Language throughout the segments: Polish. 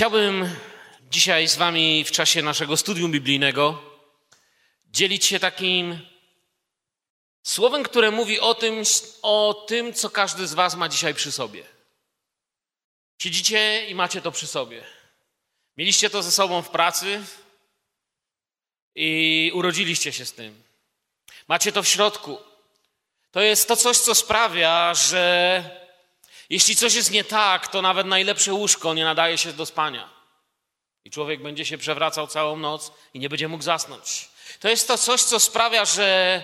Chciałbym dzisiaj z Wami w czasie naszego studium biblijnego dzielić się takim słowem, które mówi o tym, o tym, co każdy z Was ma dzisiaj przy sobie. Siedzicie i macie to przy sobie. Mieliście to ze sobą w pracy i urodziliście się z tym. Macie to w środku. To jest to coś, co sprawia, że jeśli coś jest nie tak, to nawet najlepsze łóżko nie nadaje się do spania. I człowiek będzie się przewracał całą noc i nie będzie mógł zasnąć. To jest to coś, co sprawia, że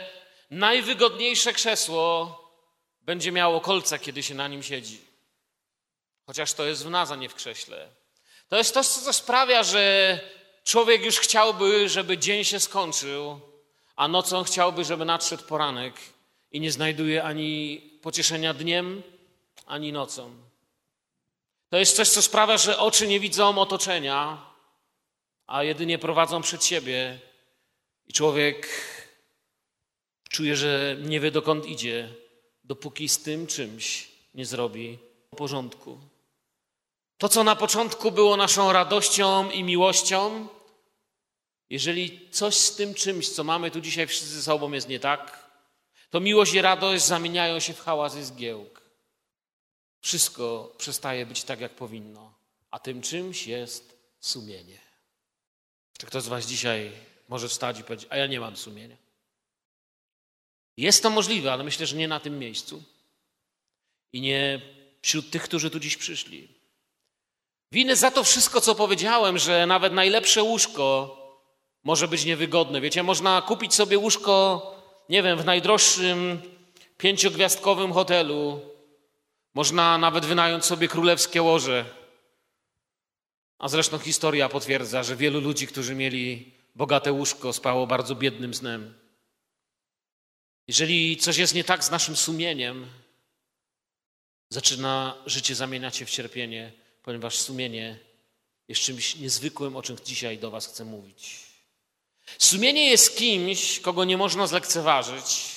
najwygodniejsze krzesło będzie miało kolce, kiedy się na nim siedzi. Chociaż to jest w nas, a nie w krześle. To jest to, co sprawia, że człowiek już chciałby, żeby dzień się skończył, a nocą chciałby, żeby nadszedł poranek i nie znajduje ani pocieszenia dniem, ani nocą. To jest coś, co sprawia, że oczy nie widzą otoczenia, a jedynie prowadzą przed siebie i człowiek czuje, że nie wie dokąd idzie, dopóki z tym czymś nie zrobi porządku. To, co na początku było naszą radością i miłością, jeżeli coś z tym czymś, co mamy tu dzisiaj wszyscy ze sobą jest nie tak, to miłość i radość zamieniają się w hałas i zgiełk. Wszystko przestaje być tak, jak powinno, a tym czymś jest sumienie. Czy ktoś z Was dzisiaj może wstać i powiedzieć, a ja nie mam sumienia? Jest to możliwe, ale myślę, że nie na tym miejscu i nie wśród tych, którzy tu dziś przyszli. Winę za to wszystko, co powiedziałem, że nawet najlepsze łóżko może być niewygodne. Wiecie, można kupić sobie łóżko, nie wiem, w najdroższym pięciogwiazdkowym hotelu. Można nawet wynająć sobie królewskie łoże. A zresztą historia potwierdza, że wielu ludzi, którzy mieli bogate łóżko, spało bardzo biednym snem. Jeżeli coś jest nie tak z naszym sumieniem, zaczyna życie zamieniać się w cierpienie, ponieważ sumienie jest czymś niezwykłym, o czym dzisiaj do Was chcę mówić. Sumienie jest kimś, kogo nie można zlekceważyć,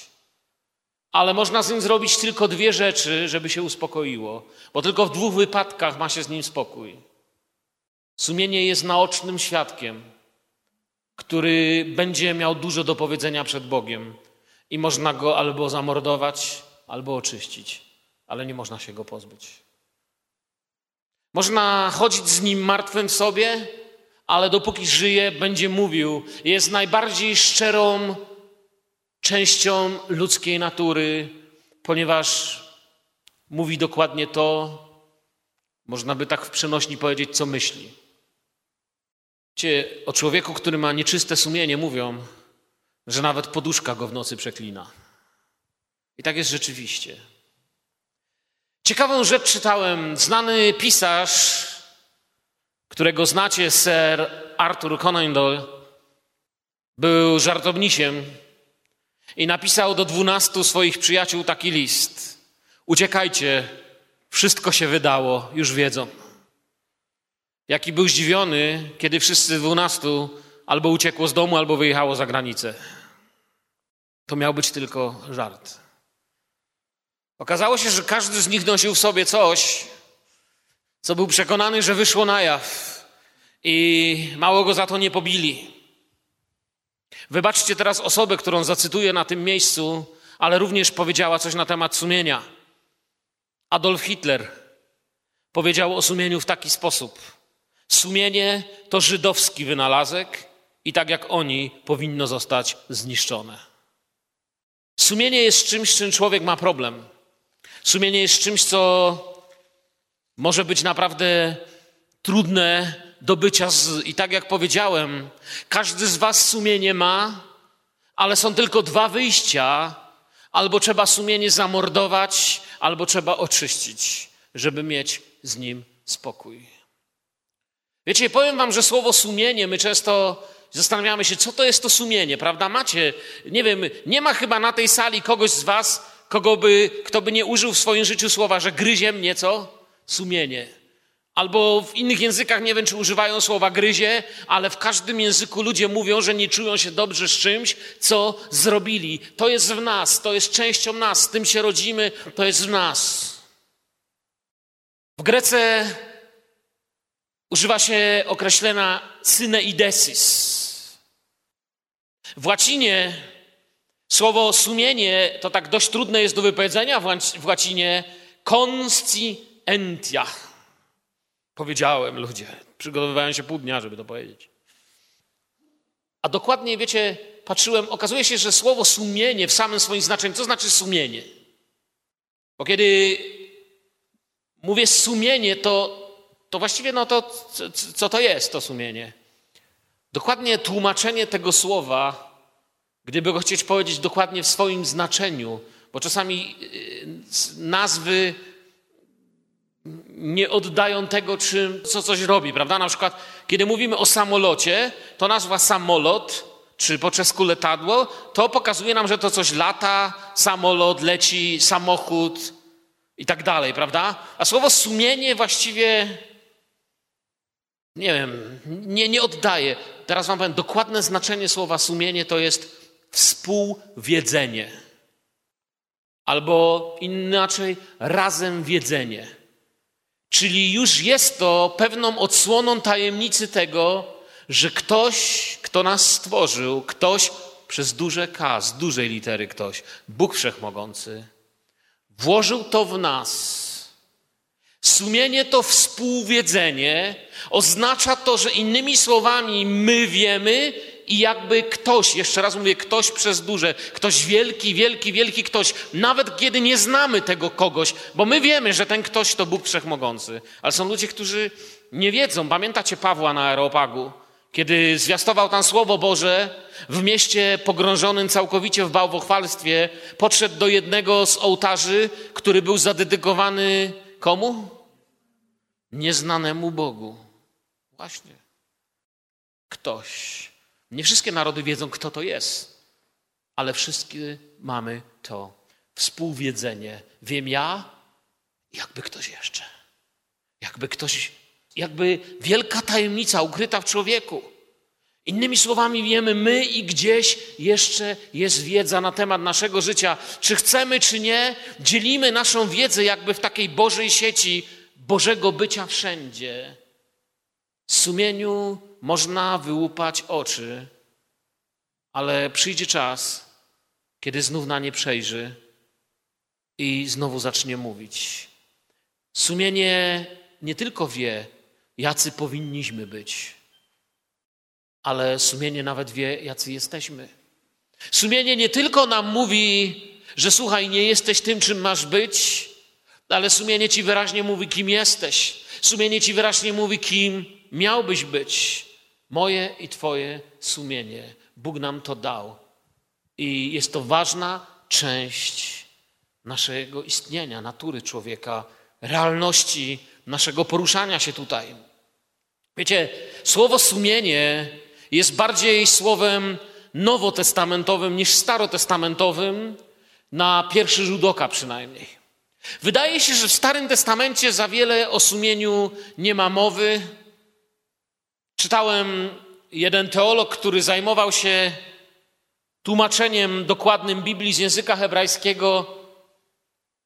ale można z nim zrobić tylko dwie rzeczy, żeby się uspokoiło, bo tylko w dwóch wypadkach ma się z nim spokój. Sumienie jest naocznym świadkiem, który będzie miał dużo do powiedzenia przed Bogiem i można go albo zamordować, albo oczyścić, ale nie można się go pozbyć. Można chodzić z nim martwym w sobie, ale dopóki żyje, będzie mówił. Jest najbardziej szczerą częścią ludzkiej natury, ponieważ mówi dokładnie to, można by tak w przenośni powiedzieć, co myśli. Wiecie, o człowieku, który ma nieczyste sumienie, mówią, że nawet poduszka go w nocy przeklina. I tak jest rzeczywiście. Ciekawą rzecz czytałem. Znany pisarz którego znacie, Sir Arthur Conan Doyle, był żartownisiem i napisał do dwunastu swoich przyjaciół taki list. Uciekajcie, wszystko się wydało, już wiedzą. Jaki był zdziwiony, kiedy wszyscy dwunastu albo uciekło z domu, albo wyjechało za granicę. To miał być tylko żart. Okazało się, że każdy z nich nosił w sobie coś, co był przekonany, że wyszło na jaw i mało go za to nie pobili. Wybaczcie teraz osobę, którą zacytuję na tym miejscu, ale również powiedziała coś na temat sumienia. Adolf Hitler powiedział o sumieniu w taki sposób: Sumienie to żydowski wynalazek i tak jak oni powinno zostać zniszczone. Sumienie jest czymś, z czym człowiek ma problem. Sumienie jest czymś, co może być naprawdę trudne do bycia z. I tak jak powiedziałem, każdy z Was sumienie ma, ale są tylko dwa wyjścia. Albo trzeba sumienie zamordować, albo trzeba oczyścić, żeby mieć z nim spokój. Wiecie, powiem Wam, że słowo sumienie, my często zastanawiamy się, co to jest to sumienie, prawda? Macie, nie wiem, nie ma chyba na tej sali kogoś z Was, kogo by, kto by nie użył w swoim życiu słowa, że gryzie mnie co? Sumienie. Albo w innych językach nie wiem, czy używają słowa gryzie, ale w każdym języku ludzie mówią, że nie czują się dobrze z czymś, co zrobili. To jest w nas, to jest częścią nas, z tym się rodzimy, to jest w nas. W Grece używa się określenia syneidesis. W łacinie słowo sumienie to tak dość trudne jest do wypowiedzenia w łacinie conscientia. Powiedziałem, ludzie, przygotowywałem się pół dnia, żeby to powiedzieć. A dokładnie, wiecie, patrzyłem, okazuje się, że słowo sumienie w samym swoim znaczeniu, co znaczy sumienie? Bo kiedy mówię sumienie, to, to właściwie no to co to jest to sumienie? Dokładnie tłumaczenie tego słowa, gdyby go chcieć powiedzieć dokładnie w swoim znaczeniu, bo czasami y, nazwy nie oddają tego, czym, co coś robi, prawda? Na przykład, kiedy mówimy o samolocie, to nazwa samolot, czy po czesku letadło, to pokazuje nam, że to coś lata, samolot leci, samochód i tak dalej, prawda? A słowo sumienie właściwie, nie wiem, nie, nie oddaje. Teraz wam powiem, dokładne znaczenie słowa sumienie to jest współwiedzenie. Albo inaczej, razem wiedzenie. Czyli już jest to pewną odsłoną tajemnicy tego, że ktoś, kto nas stworzył, ktoś przez duże K, z dużej litery ktoś, Bóg Wszechmogący, włożył to w nas. Sumienie to współwiedzenie oznacza to, że innymi słowami my wiemy i jakby ktoś, jeszcze raz mówię, ktoś przez duże, ktoś wielki, wielki, wielki ktoś, nawet kiedy nie znamy tego kogoś, bo my wiemy, że ten ktoś to Bóg Wszechmogący, ale są ludzie, którzy nie wiedzą. Pamiętacie Pawła na Aeropagu, kiedy zwiastował tam Słowo Boże w mieście pogrążonym całkowicie w bałwochwalstwie, podszedł do jednego z ołtarzy, który był zadedykowany komu? Nieznanemu Bogu. Właśnie. Ktoś nie wszystkie narody wiedzą, kto to jest, ale wszystkie mamy to współwiedzenie. Wiem ja, jakby ktoś jeszcze. Jakby ktoś, jakby wielka tajemnica ukryta w człowieku. Innymi słowami wiemy my i gdzieś jeszcze jest wiedza na temat naszego życia. Czy chcemy, czy nie, dzielimy naszą wiedzę jakby w takiej Bożej sieci Bożego bycia wszędzie. W sumieniu można wyłupać oczy, ale przyjdzie czas, kiedy znów na nie przejrzy i znowu zacznie mówić. Sumienie nie tylko wie, jacy powinniśmy być, ale sumienie nawet wie, jacy jesteśmy. Sumienie nie tylko nam mówi, że słuchaj, nie jesteś tym, czym masz być, ale sumienie ci wyraźnie mówi, kim jesteś. Sumienie ci wyraźnie mówi, kim miałbyś być. Moje i Twoje sumienie. Bóg nam to dał. I jest to ważna część naszego istnienia, natury człowieka, realności naszego poruszania się tutaj. Wiecie, słowo sumienie jest bardziej słowem nowotestamentowym niż starotestamentowym, na pierwszy rzut oka przynajmniej. Wydaje się, że w Starym Testamencie za wiele o sumieniu nie ma mowy, Czytałem jeden teolog, który zajmował się tłumaczeniem dokładnym Biblii z języka hebrajskiego,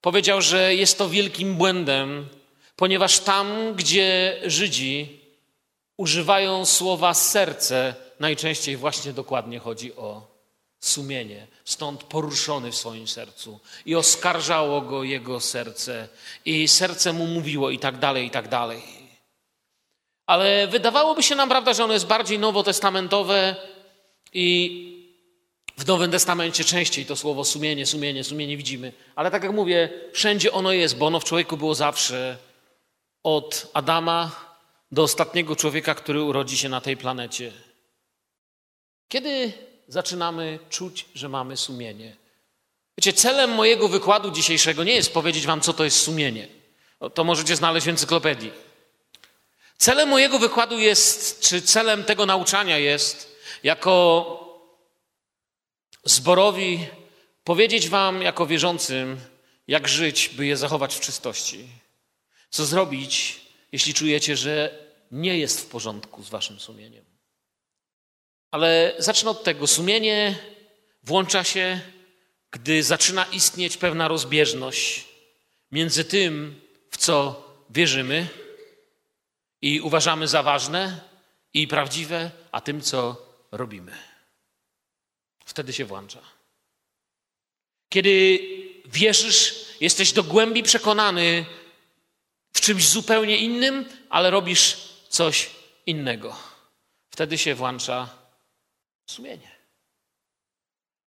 powiedział, że jest to wielkim błędem, ponieważ tam, gdzie Żydzi używają słowa serce, najczęściej właśnie dokładnie chodzi o sumienie. Stąd poruszony w swoim sercu. I oskarżało go jego serce. I serce mu mówiło i tak dalej, i tak dalej. Ale wydawałoby się nam, prawda, że ono jest bardziej nowotestamentowe i w Nowym Testamencie częściej to słowo sumienie, sumienie, sumienie widzimy. Ale tak jak mówię, wszędzie ono jest, bo ono w człowieku było zawsze od Adama do ostatniego człowieka, który urodzi się na tej planecie. Kiedy zaczynamy czuć, że mamy sumienie? Wiecie, celem mojego wykładu dzisiejszego nie jest powiedzieć wam, co to jest sumienie. To możecie znaleźć w encyklopedii. Celem mojego wykładu jest, czy celem tego nauczania jest, jako zborowi, powiedzieć Wam, jako wierzącym, jak żyć, by je zachować w czystości. Co zrobić, jeśli czujecie, że nie jest w porządku z Waszym sumieniem. Ale zacznę od tego. Sumienie włącza się, gdy zaczyna istnieć pewna rozbieżność między tym, w co wierzymy, i uważamy za ważne i prawdziwe, a tym, co robimy. Wtedy się włącza. Kiedy wierzysz, jesteś do głębi przekonany w czymś zupełnie innym, ale robisz coś innego. Wtedy się włącza sumienie.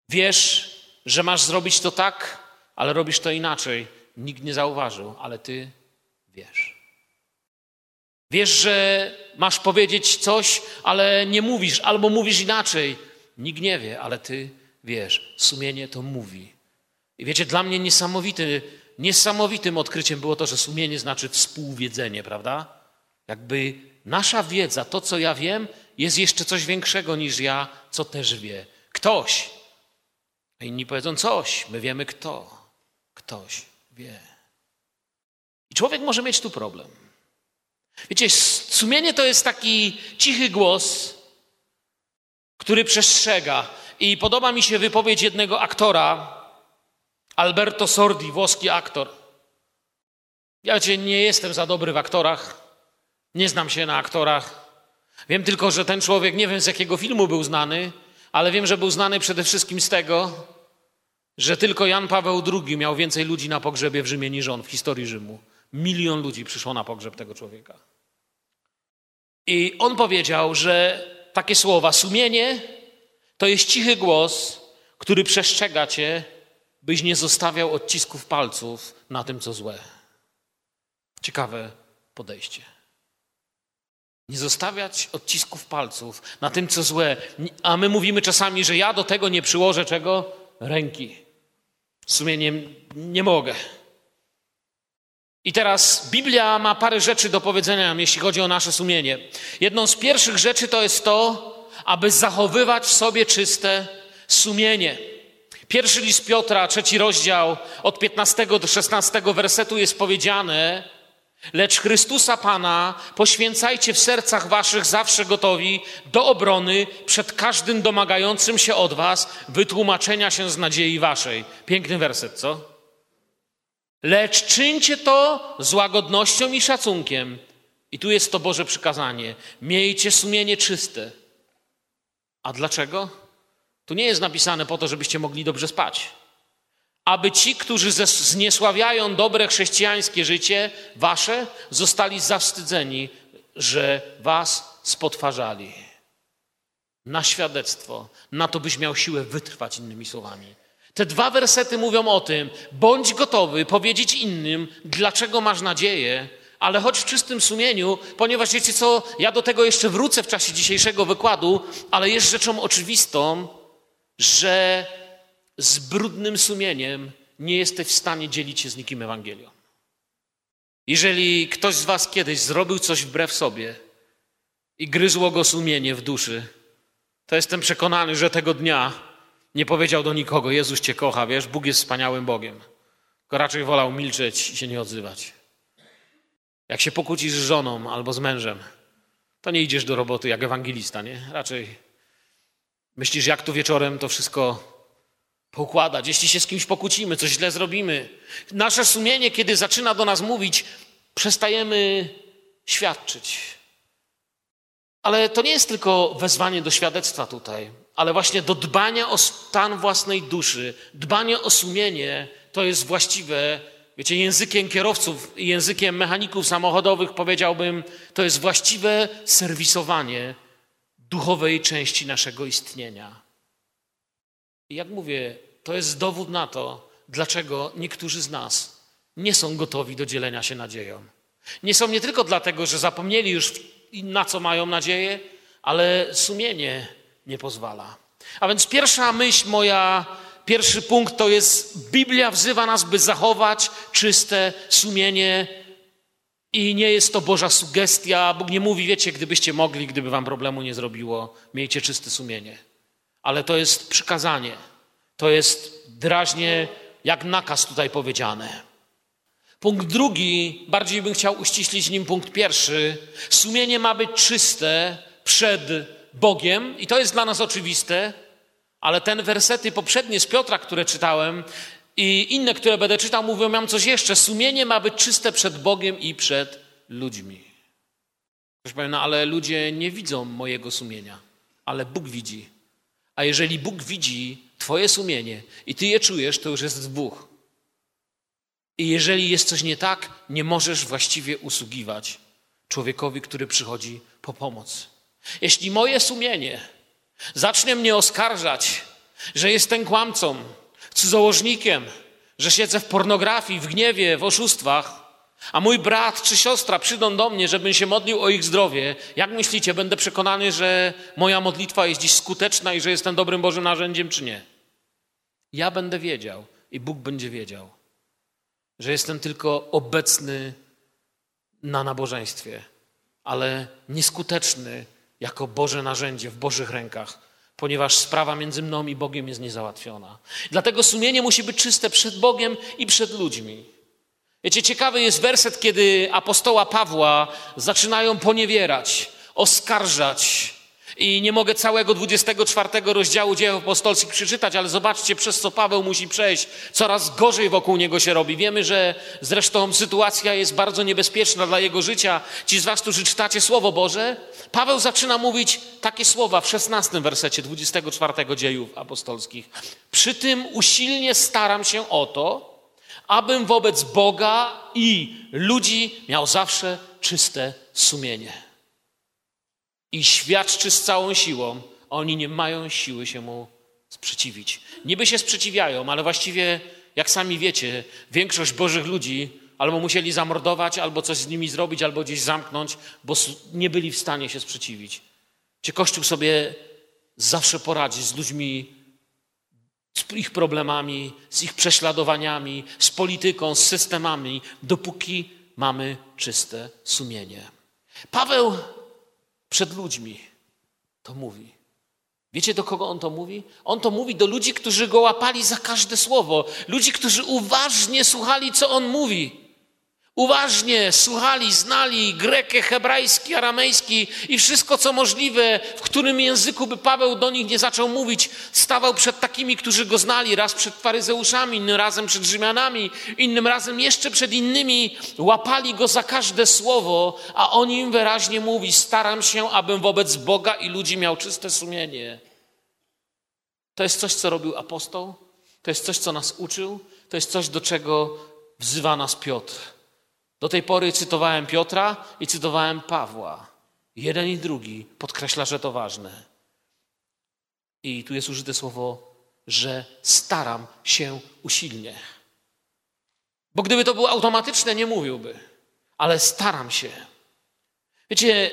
Wiesz, że masz zrobić to tak, ale robisz to inaczej. Nikt nie zauważył, ale ty wiesz. Wiesz, że masz powiedzieć coś, ale nie mówisz, albo mówisz inaczej. Nikt nie wie, ale ty wiesz. Sumienie to mówi. I wiecie, dla mnie niesamowity, niesamowitym odkryciem było to, że sumienie znaczy współwiedzenie, prawda? Jakby nasza wiedza, to co ja wiem, jest jeszcze coś większego niż ja, co też wie. Ktoś. A inni powiedzą coś, my wiemy kto. Ktoś wie. I człowiek może mieć tu problem. Wiecie, sumienie to jest taki cichy głos, który przestrzega. I podoba mi się wypowiedź jednego aktora, Alberto Sordi, włoski aktor. Ja wiecie, nie jestem za dobry w aktorach, nie znam się na aktorach. Wiem tylko, że ten człowiek, nie wiem z jakiego filmu był znany, ale wiem, że był znany przede wszystkim z tego, że tylko Jan Paweł II miał więcej ludzi na pogrzebie w Rzymie niż on w historii Rzymu. Milion ludzi przyszło na pogrzeb tego człowieka. I on powiedział, że takie słowa, sumienie to jest cichy głos, który przestrzega cię, byś nie zostawiał odcisków palców na tym, co złe. Ciekawe podejście. Nie zostawiać odcisków palców na tym, co złe. A my mówimy czasami, że ja do tego nie przyłożę czego? Ręki. Sumieniem nie mogę. I teraz Biblia ma parę rzeczy do powiedzenia, jeśli chodzi o nasze sumienie. Jedną z pierwszych rzeczy to jest to, aby zachowywać w sobie czyste sumienie. Pierwszy list Piotra, trzeci rozdział, od 15 do 16 wersetu jest powiedziane, lecz Chrystusa Pana poświęcajcie w sercach waszych zawsze gotowi do obrony przed każdym domagającym się od was wytłumaczenia się z nadziei waszej. Piękny werset, co? Lecz czyńcie to z łagodnością i szacunkiem. I tu jest to Boże przykazanie. Miejcie sumienie czyste. A dlaczego? Tu nie jest napisane po to, żebyście mogli dobrze spać. Aby ci, którzy zniesławiają dobre chrześcijańskie życie, wasze, zostali zawstydzeni, że was spotwarzali. Na świadectwo, na to byś miał siłę wytrwać, innymi słowami. Te dwa wersety mówią o tym, bądź gotowy powiedzieć innym, dlaczego masz nadzieję, ale choć w czystym sumieniu, ponieważ wiecie co, ja do tego jeszcze wrócę w czasie dzisiejszego wykładu, ale jest rzeczą oczywistą, że z brudnym sumieniem nie jesteś w stanie dzielić się z nikim Ewangelią. Jeżeli ktoś z Was kiedyś zrobił coś wbrew sobie i gryzło go sumienie w duszy, to jestem przekonany, że tego dnia nie powiedział do nikogo: Jezus Cię kocha, wiesz, Bóg jest wspaniałym Bogiem. Tylko raczej wolał milczeć i się nie odzywać. Jak się pokłócisz z żoną albo z mężem, to nie idziesz do roboty jak ewangelista, nie? Raczej myślisz, jak tu wieczorem to wszystko poukładać. Jeśli się z kimś pokłócimy, coś źle zrobimy, nasze sumienie, kiedy zaczyna do nas mówić, przestajemy świadczyć. Ale to nie jest tylko wezwanie do świadectwa tutaj, ale właśnie do dbania o stan własnej duszy, dbanie o sumienie, to jest właściwe Wiecie, językiem kierowców i językiem mechaników samochodowych powiedziałbym, to jest właściwe serwisowanie duchowej części naszego istnienia. I jak mówię, to jest dowód na to, dlaczego niektórzy z nas nie są gotowi do dzielenia się nadzieją. Nie są nie tylko dlatego, że zapomnieli już na co mają nadzieję, ale sumienie nie pozwala. A więc pierwsza myśl moja Pierwszy punkt to jest, Biblia wzywa nas, by zachować czyste sumienie i nie jest to Boża sugestia. Bóg nie mówi, wiecie, gdybyście mogli, gdyby wam problemu nie zrobiło, miejcie czyste sumienie. Ale to jest przykazanie. To jest drażnie jak nakaz tutaj powiedziane. Punkt drugi, bardziej bym chciał uściślić nim punkt pierwszy. Sumienie ma być czyste przed Bogiem i to jest dla nas oczywiste. Ale ten wersety poprzednie z Piotra, które czytałem i inne, które będę czytał, mówią nam coś jeszcze. Sumienie ma być czyste przed Bogiem i przed ludźmi. Ktoś powie, no ale ludzie nie widzą mojego sumienia, ale Bóg widzi. A jeżeli Bóg widzi Twoje sumienie i Ty je czujesz, to już jest dwóch. I jeżeli jest coś nie tak, nie możesz właściwie usługiwać człowiekowi, który przychodzi po pomoc. Jeśli moje sumienie zacznie mnie oskarżać, że jestem kłamcą, cudzołożnikiem, że siedzę w pornografii, w gniewie, w oszustwach, a mój brat czy siostra przyjdą do mnie, żebym się modlił o ich zdrowie, jak myślicie, będę przekonany, że moja modlitwa jest dziś skuteczna i że jestem dobrym Bożym narzędziem, czy nie? Ja będę wiedział i Bóg będzie wiedział, że jestem tylko obecny na nabożeństwie, ale nieskuteczny jako Boże narzędzie w Bożych rękach, ponieważ sprawa między mną i Bogiem jest niezałatwiona. Dlatego sumienie musi być czyste przed Bogiem i przed ludźmi. Wiecie, ciekawy jest werset, kiedy apostoła Pawła zaczynają poniewierać, oskarżać. I nie mogę całego 24 rozdziału dziejów apostolskich przeczytać, ale zobaczcie, przez co Paweł musi przejść. Coraz gorzej wokół niego się robi. Wiemy, że zresztą sytuacja jest bardzo niebezpieczna dla jego życia. Ci z was, którzy czytacie Słowo Boże, Paweł zaczyna mówić takie słowa w 16 wersecie 24 dziejów apostolskich. Przy tym usilnie staram się o to, abym wobec Boga i ludzi miał zawsze czyste sumienie. I świadczy z całą siłą, oni nie mają siły się mu sprzeciwić. Niby się sprzeciwiają, ale właściwie, jak sami wiecie, większość Bożych ludzi albo musieli zamordować, albo coś z nimi zrobić, albo gdzieś zamknąć, bo nie byli w stanie się sprzeciwić. Czy Kościół sobie zawsze poradzi z ludźmi z ich problemami, z ich prześladowaniami, z polityką, z systemami, dopóki mamy czyste sumienie. Paweł przed ludźmi to mówi. Wiecie, do kogo on to mówi? On to mówi do ludzi, którzy go łapali za każde słowo, ludzi, którzy uważnie słuchali, co on mówi. Uważnie słuchali, znali grekę, hebrajski, aramejski i wszystko, co możliwe, w którym języku by Paweł do nich nie zaczął mówić. Stawał przed takimi, którzy go znali, raz przed faryzeuszami, innym razem przed Rzymianami, innym razem jeszcze przed innymi. Łapali go za każde słowo, a on im wyraźnie mówi: Staram się, abym wobec Boga i ludzi miał czyste sumienie. To jest coś, co robił apostoł, to jest coś, co nas uczył, to jest coś, do czego wzywa nas Piotr. Do tej pory cytowałem Piotra i cytowałem Pawła. Jeden i drugi podkreśla, że to ważne. I tu jest użyte słowo, że staram się usilnie. Bo gdyby to było automatyczne, nie mówiłby, ale staram się. Wiecie,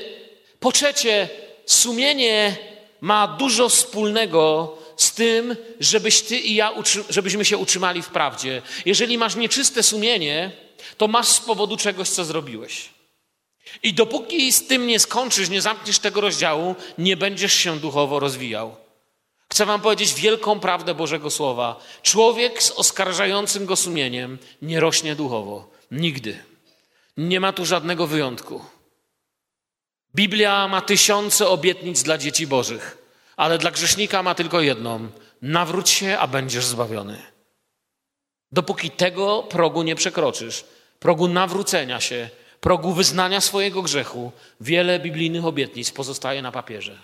po trzecie, sumienie ma dużo wspólnego z tym, żebyś ty i ja, żebyśmy się utrzymali w prawdzie. Jeżeli masz nieczyste sumienie, to masz z powodu czegoś, co zrobiłeś. I dopóki z tym nie skończysz, nie zamkniesz tego rozdziału, nie będziesz się duchowo rozwijał. Chcę Wam powiedzieć wielką prawdę Bożego Słowa. Człowiek z oskarżającym go sumieniem nie rośnie duchowo. Nigdy. Nie ma tu żadnego wyjątku. Biblia ma tysiące obietnic dla dzieci Bożych, ale dla grzesznika ma tylko jedną: nawróć się, a będziesz zbawiony. Dopóki tego progu nie przekroczysz, progu nawrócenia się, progu wyznania swojego grzechu, wiele biblijnych obietnic pozostaje na papierze.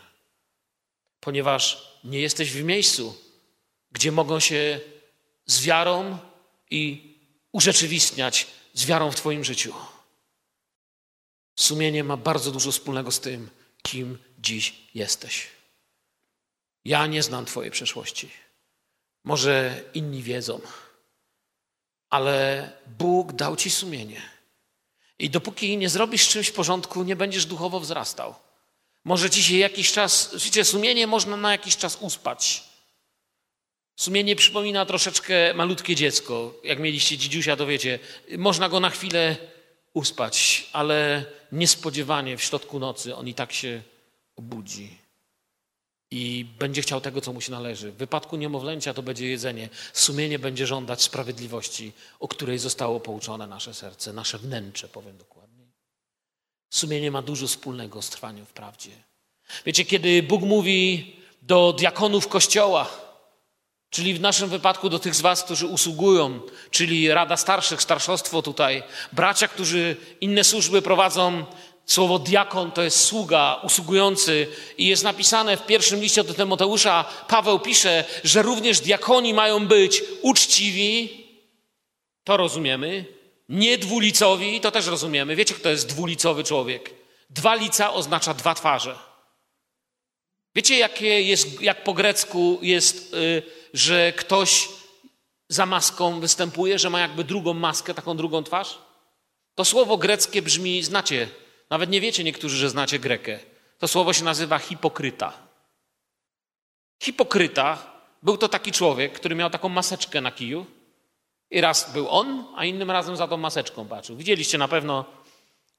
Ponieważ nie jesteś w miejscu, gdzie mogą się z wiarą i urzeczywistniać z wiarą w Twoim życiu. Sumienie ma bardzo dużo wspólnego z tym, kim dziś jesteś. Ja nie znam Twojej przeszłości. Może inni wiedzą ale Bóg dał ci sumienie. I dopóki nie zrobisz czymś w porządku, nie będziesz duchowo wzrastał. Może ci się jakiś czas, wiecie, sumienie można na jakiś czas uspać. Sumienie przypomina troszeczkę malutkie dziecko. Jak mieliście dzidziusia, to wiecie, można go na chwilę uspać, ale niespodziewanie w środku nocy on i tak się obudzi i będzie chciał tego, co mu się należy. W wypadku niemowlęcia to będzie jedzenie. Sumienie będzie żądać sprawiedliwości, o której zostało pouczone nasze serce, nasze wnętrze, powiem dokładniej. Sumienie ma dużo wspólnego z trwaniem w prawdzie. Wiecie, kiedy Bóg mówi do diakonów kościoła, czyli w naszym wypadku do tych z Was, którzy usługują, czyli Rada Starszych, starszostwo tutaj, bracia, którzy inne służby prowadzą, Słowo diakon to jest sługa, usługujący i jest napisane w pierwszym liście do Tymoteusza, Paweł pisze, że również diakoni mają być uczciwi, to rozumiemy, nie dwulicowi, to też rozumiemy. Wiecie, kto jest dwulicowy człowiek? Dwa lica oznacza dwa twarze. Wiecie, jakie jest, jak po grecku jest, y, że ktoś za maską występuje, że ma jakby drugą maskę, taką drugą twarz? To słowo greckie brzmi, znacie, nawet nie wiecie niektórzy, że znacie grekę. To słowo się nazywa hipokryta. Hipokryta był to taki człowiek, który miał taką maseczkę na kiju i raz był on, a innym razem za tą maseczką patrzył. Widzieliście na pewno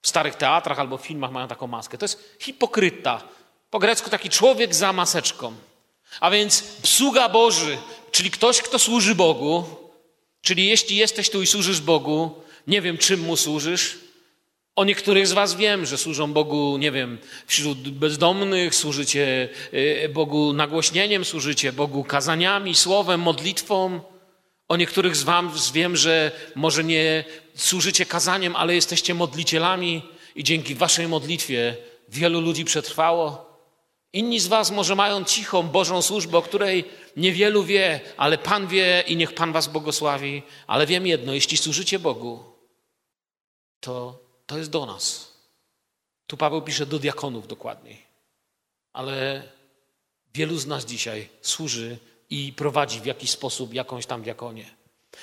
w starych teatrach albo w filmach mają taką maskę. To jest hipokryta. Po grecku taki człowiek za maseczką. A więc sługa Boży, czyli ktoś, kto służy Bogu, czyli jeśli jesteś tu i służysz Bogu, nie wiem czym mu służysz. O niektórych z Was wiem, że służą Bogu, nie wiem, wśród bezdomnych, służycie y, Bogu nagłośnieniem, służycie Bogu kazaniami, słowem, modlitwą. O niektórych z Was wiem, że może nie służycie kazaniem, ale jesteście modlicielami i dzięki Waszej modlitwie wielu ludzi przetrwało. Inni z Was może mają cichą Bożą służbę, o której niewielu wie, ale Pan wie i niech Pan Was błogosławi. Ale wiem jedno, jeśli służycie Bogu, to to jest do nas. Tu Paweł pisze do diakonów dokładniej. Ale wielu z nas dzisiaj służy i prowadzi w jakiś sposób jakąś tam diakonię.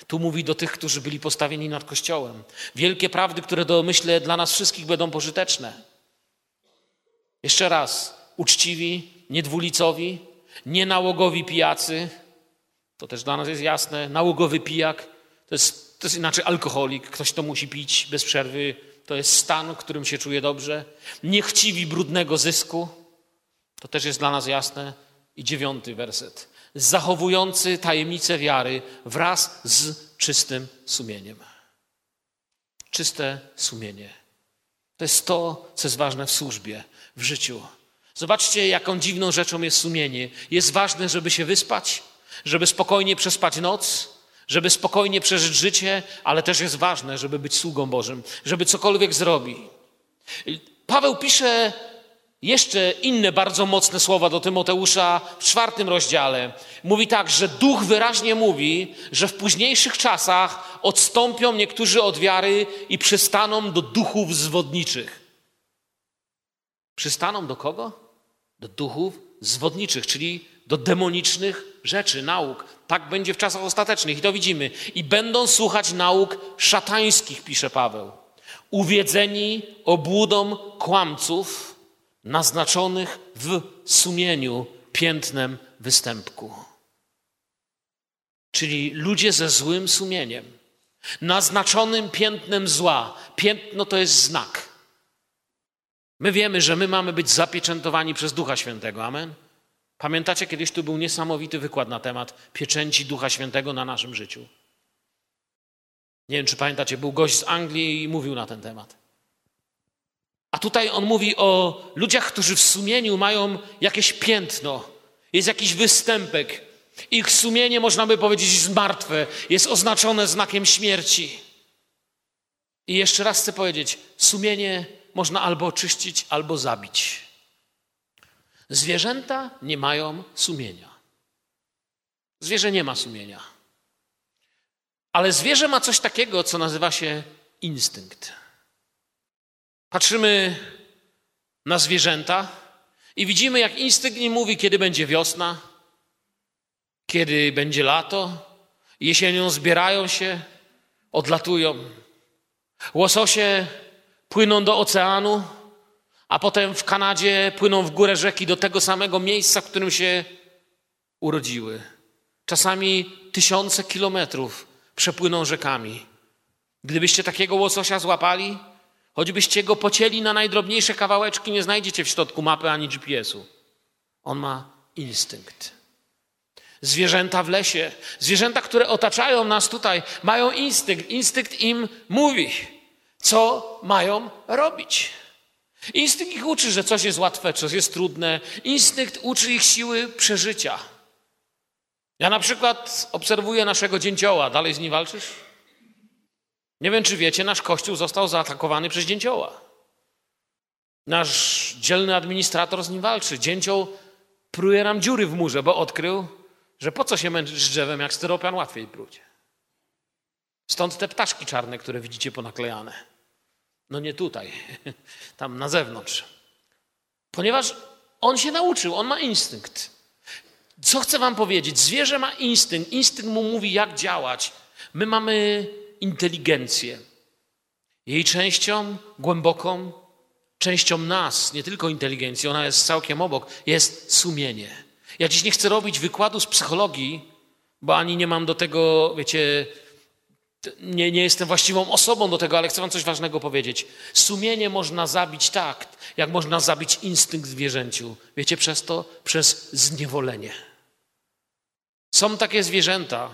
Tu mówi do tych, którzy byli postawieni nad Kościołem. Wielkie prawdy, które do, myślę dla nas wszystkich będą pożyteczne. Jeszcze raz, uczciwi, niedwulicowi, nienałogowi pijacy. To też dla nas jest jasne. Nałogowy pijak to jest, to jest inaczej alkoholik. Ktoś to musi pić bez przerwy. To jest stan, w którym się czuje dobrze. Niechciwi brudnego zysku. To też jest dla nas jasne. I dziewiąty werset. Zachowujący tajemnicę wiary wraz z czystym sumieniem. Czyste sumienie. To jest to, co jest ważne w służbie, w życiu. Zobaczcie, jaką dziwną rzeczą jest sumienie. Jest ważne, żeby się wyspać, żeby spokojnie przespać noc, żeby spokojnie przeżyć życie, ale też jest ważne, żeby być sługą Bożym, żeby cokolwiek zrobi. Paweł pisze jeszcze inne bardzo mocne słowa do Tymoteusza w czwartym rozdziale. Mówi tak, że duch wyraźnie mówi, że w późniejszych czasach odstąpią niektórzy od wiary i przystaną do duchów zwodniczych. Przystaną do kogo? do duchów zwodniczych, czyli do demonicznych rzeczy, nauk. Tak będzie w czasach ostatecznych i to widzimy. I będą słuchać nauk szatańskich, pisze Paweł. Uwiedzeni obłudą kłamców, naznaczonych w sumieniu piętnem występku. Czyli ludzie ze złym sumieniem, naznaczonym piętnem zła. Piętno to jest znak. My wiemy, że my mamy być zapieczętowani przez Ducha Świętego. Amen. Pamiętacie, kiedyś tu był niesamowity wykład na temat pieczęci Ducha Świętego na naszym życiu. Nie wiem, czy pamiętacie, był gość z Anglii i mówił na ten temat. A tutaj on mówi o ludziach, którzy w sumieniu mają jakieś piętno, jest jakiś występek. Ich sumienie, można by powiedzieć, jest martwe, jest oznaczone znakiem śmierci. I jeszcze raz chcę powiedzieć, sumienie można albo oczyścić, albo zabić. Zwierzęta nie mają sumienia. Zwierzę nie ma sumienia. Ale zwierzę ma coś takiego, co nazywa się instynkt. Patrzymy na zwierzęta i widzimy, jak instynkt nie mówi, kiedy będzie wiosna, kiedy będzie lato. Jesienią zbierają się, odlatują. Łososie płyną do oceanu, a potem w Kanadzie płyną w górę rzeki do tego samego miejsca, w którym się urodziły. Czasami tysiące kilometrów przepłyną rzekami. Gdybyście takiego łososia złapali, choćbyście go pocięli na najdrobniejsze kawałeczki, nie znajdziecie w środku mapy ani GPS-u. On ma instynkt. Zwierzęta w lesie, zwierzęta, które otaczają nas tutaj, mają instynkt. Instynkt im mówi co mają robić. Instynkt ich uczy, że coś jest łatwe, coś jest trudne. Instynkt uczy ich siły przeżycia. Ja na przykład obserwuję naszego dzięcioła. Dalej z nim walczysz? Nie wiem, czy wiecie, nasz kościół został zaatakowany przez dzięcioła. Nasz dzielny administrator z nim walczy. Dzięcioł pruje nam dziury w murze, bo odkrył, że po co się męczyć z drzewem, jak styropian łatwiej pruć. Stąd te ptaszki czarne, które widzicie ponaklejane. No nie tutaj, tam na zewnątrz. Ponieważ on się nauczył, on ma instynkt. Co chcę wam powiedzieć? Zwierzę ma instynkt, instynkt mu mówi, jak działać. My mamy inteligencję. Jej częścią głęboką, częścią nas, nie tylko inteligencji, ona jest całkiem obok, jest sumienie. Ja dziś nie chcę robić wykładu z psychologii, bo ani nie mam do tego, wiecie, nie, nie jestem właściwą osobą do tego, ale chcę wam coś ważnego powiedzieć. Sumienie można zabić tak, jak można zabić instynkt zwierzęciu. Wiecie przez to? Przez zniewolenie. Są takie zwierzęta.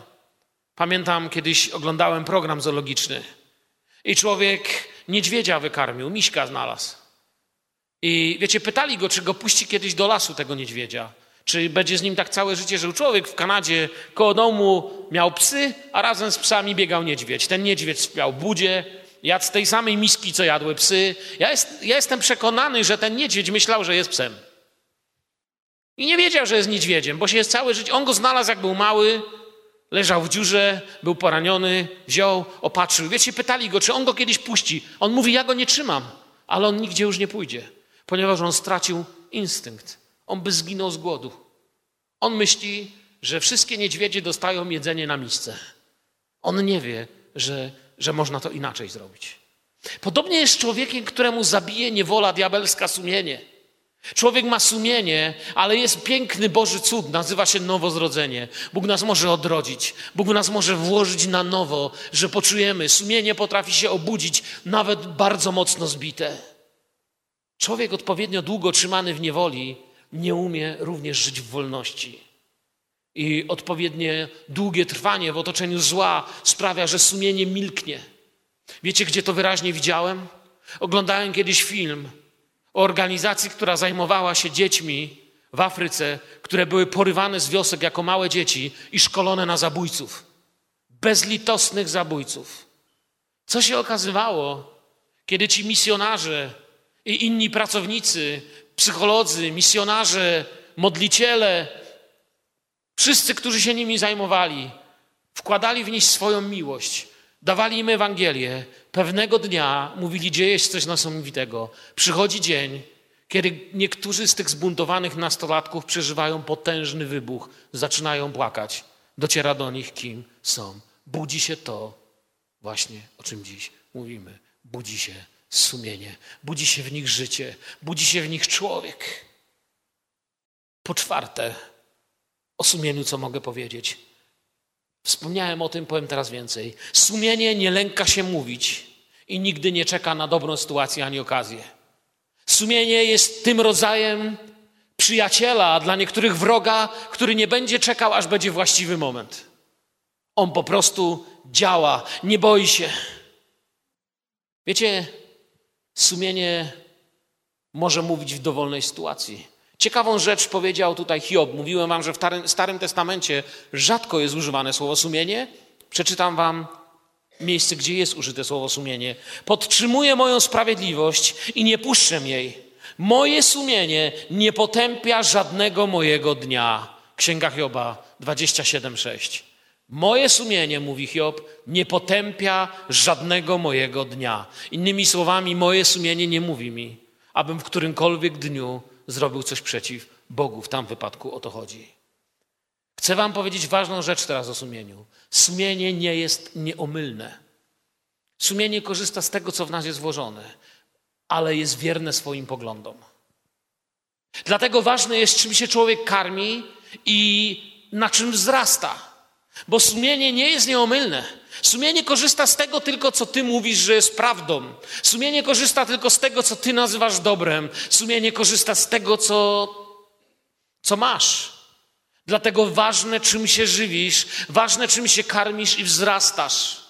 Pamiętam, kiedyś oglądałem program zoologiczny i człowiek niedźwiedzia wykarmił, miśka znalazł. I wiecie, pytali go, czy go puści kiedyś do lasu tego niedźwiedzia. Czy będzie z nim tak całe życie żył człowiek w Kanadzie koło domu miał psy, a razem z psami biegał niedźwiedź. Ten niedźwiedź śpiał budzie, jadł z tej samej miski, co jadły psy. Ja, jest, ja jestem przekonany, że ten niedźwiedź myślał, że jest psem. I nie wiedział, że jest niedźwiedziem, bo się jest całe życie. On go znalazł, jak był mały, leżał w dziurze, był poraniony, wziął, opatrzył. Wiecie, pytali go, czy on go kiedyś puści. On mówi, ja go nie trzymam, ale on nigdzie już nie pójdzie, ponieważ on stracił instynkt. On by zginął z głodu. On myśli, że wszystkie niedźwiedzie dostają jedzenie na misce. On nie wie, że, że można to inaczej zrobić. Podobnie jest człowiekiem, któremu zabije niewola diabelska sumienie. Człowiek ma sumienie, ale jest piękny Boży cud, nazywa się nowozrodzenie. Bóg nas może odrodzić, Bóg nas może włożyć na nowo, że poczujemy. Sumienie potrafi się obudzić, nawet bardzo mocno zbite. Człowiek odpowiednio długo trzymany w niewoli nie umie również żyć w wolności. I odpowiednie długie trwanie w otoczeniu zła sprawia, że sumienie milknie. Wiecie, gdzie to wyraźnie widziałem? Oglądałem kiedyś film o organizacji, która zajmowała się dziećmi w Afryce, które były porywane z wiosek jako małe dzieci i szkolone na zabójców. Bezlitosnych zabójców. Co się okazywało, kiedy ci misjonarze i inni pracownicy psycholodzy, misjonarze, modliciele, wszyscy, którzy się nimi zajmowali, wkładali w nich swoją miłość, dawali im Ewangelię. Pewnego dnia mówili, dzieje się coś niesamowitego. Przychodzi dzień, kiedy niektórzy z tych zbuntowanych nastolatków przeżywają potężny wybuch, zaczynają płakać. Dociera do nich, kim są. Budzi się to, właśnie o czym dziś mówimy. Budzi się sumienie, budzi się w nich życie, budzi się w nich człowiek. Po czwarte, o sumieniu co mogę powiedzieć? Wspomniałem o tym, powiem teraz więcej. Sumienie nie lęka się mówić i nigdy nie czeka na dobrą sytuację ani okazję. Sumienie jest tym rodzajem przyjaciela, dla niektórych wroga, który nie będzie czekał, aż będzie właściwy moment. On po prostu działa, nie boi się. Wiecie, Sumienie może mówić w dowolnej sytuacji. Ciekawą rzecz powiedział tutaj Hiob. Mówiłem wam, że w Starym Testamencie rzadko jest używane słowo sumienie. Przeczytam wam miejsce, gdzie jest użyte słowo sumienie. Podtrzymuję moją sprawiedliwość i nie puszczę jej. Moje sumienie nie potępia żadnego mojego dnia. Księga Hioba 27:6. Moje sumienie, mówi Hiob, nie potępia żadnego mojego dnia. Innymi słowami, moje sumienie nie mówi mi, abym w którymkolwiek dniu zrobił coś przeciw Bogu. W tam wypadku o to chodzi. Chcę Wam powiedzieć ważną rzecz teraz o sumieniu. Sumienie nie jest nieomylne. Sumienie korzysta z tego, co w nas jest włożone, ale jest wierne swoim poglądom. Dlatego ważne jest, czym się człowiek karmi i na czym wzrasta. Bo sumienie nie jest nieomylne. Sumienie korzysta z tego tylko, co ty mówisz, że jest prawdą. Sumienie korzysta tylko z tego, co ty nazywasz dobrem. Sumienie korzysta z tego, co, co masz. Dlatego ważne, czym się żywisz, ważne, czym się karmisz i wzrastasz.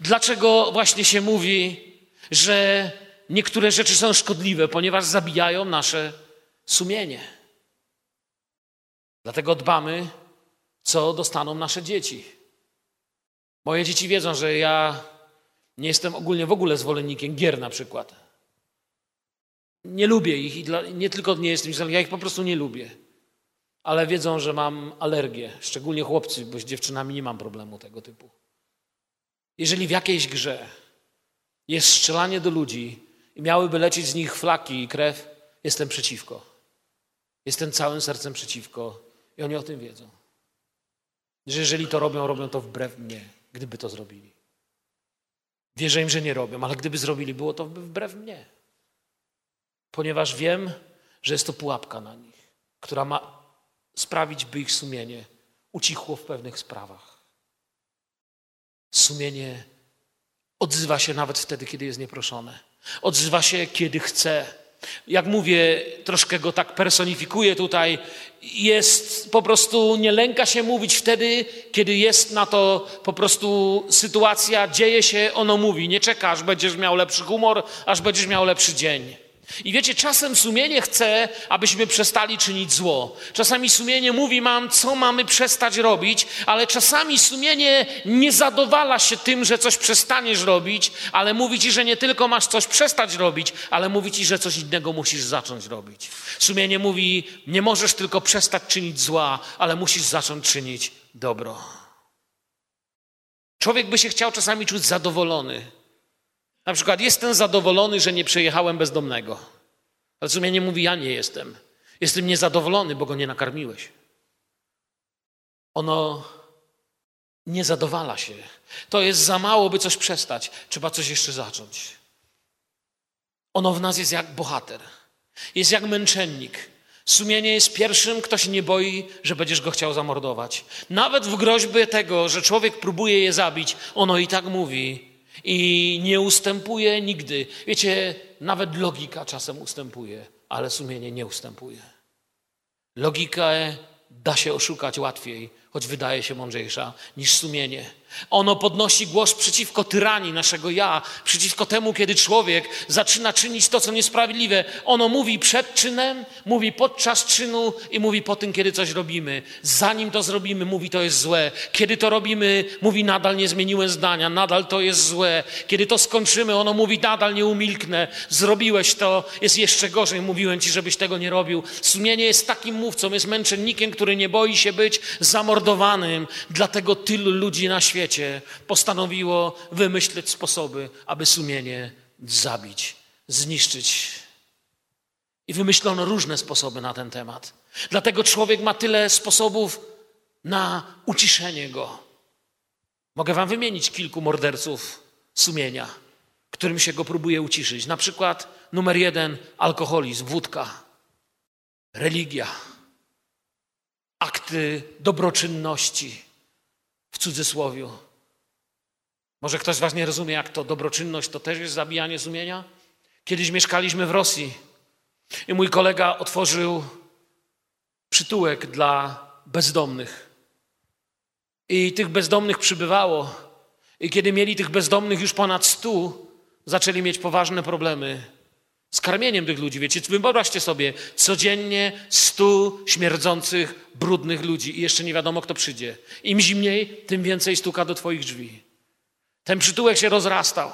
Dlaczego właśnie się mówi, że niektóre rzeczy są szkodliwe, ponieważ zabijają nasze sumienie. Dlatego dbamy co dostaną nasze dzieci. Moje dzieci wiedzą, że ja nie jestem ogólnie w ogóle zwolennikiem gier na przykład. Nie lubię ich i dla, nie tylko nie jestem, ja ich po prostu nie lubię. Ale wiedzą, że mam alergię, szczególnie chłopcy, bo z dziewczynami nie mam problemu tego typu. Jeżeli w jakiejś grze jest strzelanie do ludzi i miałyby lecieć z nich flaki i krew, jestem przeciwko. Jestem całym sercem przeciwko i oni o tym wiedzą. Że jeżeli to robią, robią to wbrew mnie, gdyby to zrobili. Wierzę im, że nie robią, ale gdyby zrobili, było to wbrew mnie. Ponieważ wiem, że jest to pułapka na nich, która ma sprawić, by ich sumienie ucichło w pewnych sprawach. Sumienie odzywa się nawet wtedy, kiedy jest nieproszone. Odzywa się, kiedy chce. Jak mówię, troszkę go tak personifikuję tutaj, jest po prostu, nie lęka się mówić wtedy, kiedy jest na to po prostu sytuacja, dzieje się, ono mówi. Nie czeka, aż będziesz miał lepszy humor, aż będziesz miał lepszy dzień. I wiecie, czasem sumienie chce, abyśmy przestali czynić zło. Czasami sumienie mówi nam, co mamy przestać robić, ale czasami sumienie nie zadowala się tym, że coś przestaniesz robić, ale mówi ci, że nie tylko masz coś przestać robić, ale mówi ci, że coś innego musisz zacząć robić. Sumienie mówi, nie możesz tylko przestać czynić zła, ale musisz zacząć czynić dobro. Człowiek by się chciał czasami czuć zadowolony na przykład jestem zadowolony, że nie przejechałem bezdomnego. Ale sumienie mówi, ja nie jestem. Jestem niezadowolony, bo go nie nakarmiłeś. Ono nie zadowala się. To jest za mało, by coś przestać. Trzeba coś jeszcze zacząć. Ono w nas jest jak bohater. Jest jak męczennik. Sumienie jest pierwszym, kto się nie boi, że będziesz go chciał zamordować. Nawet w groźbie tego, że człowiek próbuje je zabić, ono i tak mówi: i nie ustępuje nigdy. Wiecie, nawet logika czasem ustępuje, ale sumienie nie ustępuje. Logikę da się oszukać łatwiej, choć wydaje się mądrzejsza niż sumienie. Ono podnosi głos przeciwko tyranii naszego ja, przeciwko temu, kiedy człowiek zaczyna czynić to, co niesprawiedliwe. Ono mówi przed czynem, mówi podczas czynu i mówi po tym, kiedy coś robimy. Zanim to zrobimy, mówi to jest złe. Kiedy to robimy, mówi nadal nie zmieniłem zdania, nadal to jest złe. Kiedy to skończymy, ono mówi nadal nie umilknę. Zrobiłeś to, jest jeszcze gorzej. Mówiłem ci, żebyś tego nie robił. Sumienie jest takim mówcą, jest męczennikiem, który nie boi się być zamordowanym. Dlatego tylu ludzi na świecie postanowiło wymyślić sposoby, aby sumienie zabić, zniszczyć. I wymyślono różne sposoby na ten temat. Dlatego człowiek ma tyle sposobów na uciszenie go. Mogę wam wymienić kilku morderców sumienia, którym się go próbuje uciszyć. Na przykład numer jeden alkoholizm, wódka, religia, akty dobroczynności, w cudzysłowiu. Może ktoś z Was nie rozumie, jak to dobroczynność to też jest zabijanie sumienia? Kiedyś mieszkaliśmy w Rosji i mój kolega otworzył przytułek dla bezdomnych. I tych bezdomnych przybywało. I kiedy mieli tych bezdomnych już ponad stu, zaczęli mieć poważne problemy z karmieniem tych ludzi. Wiecie, wyobraźcie sobie, codziennie stu śmierdzących, brudnych ludzi i jeszcze nie wiadomo, kto przyjdzie. Im zimniej, tym więcej stuka do twoich drzwi. Ten przytułek się rozrastał.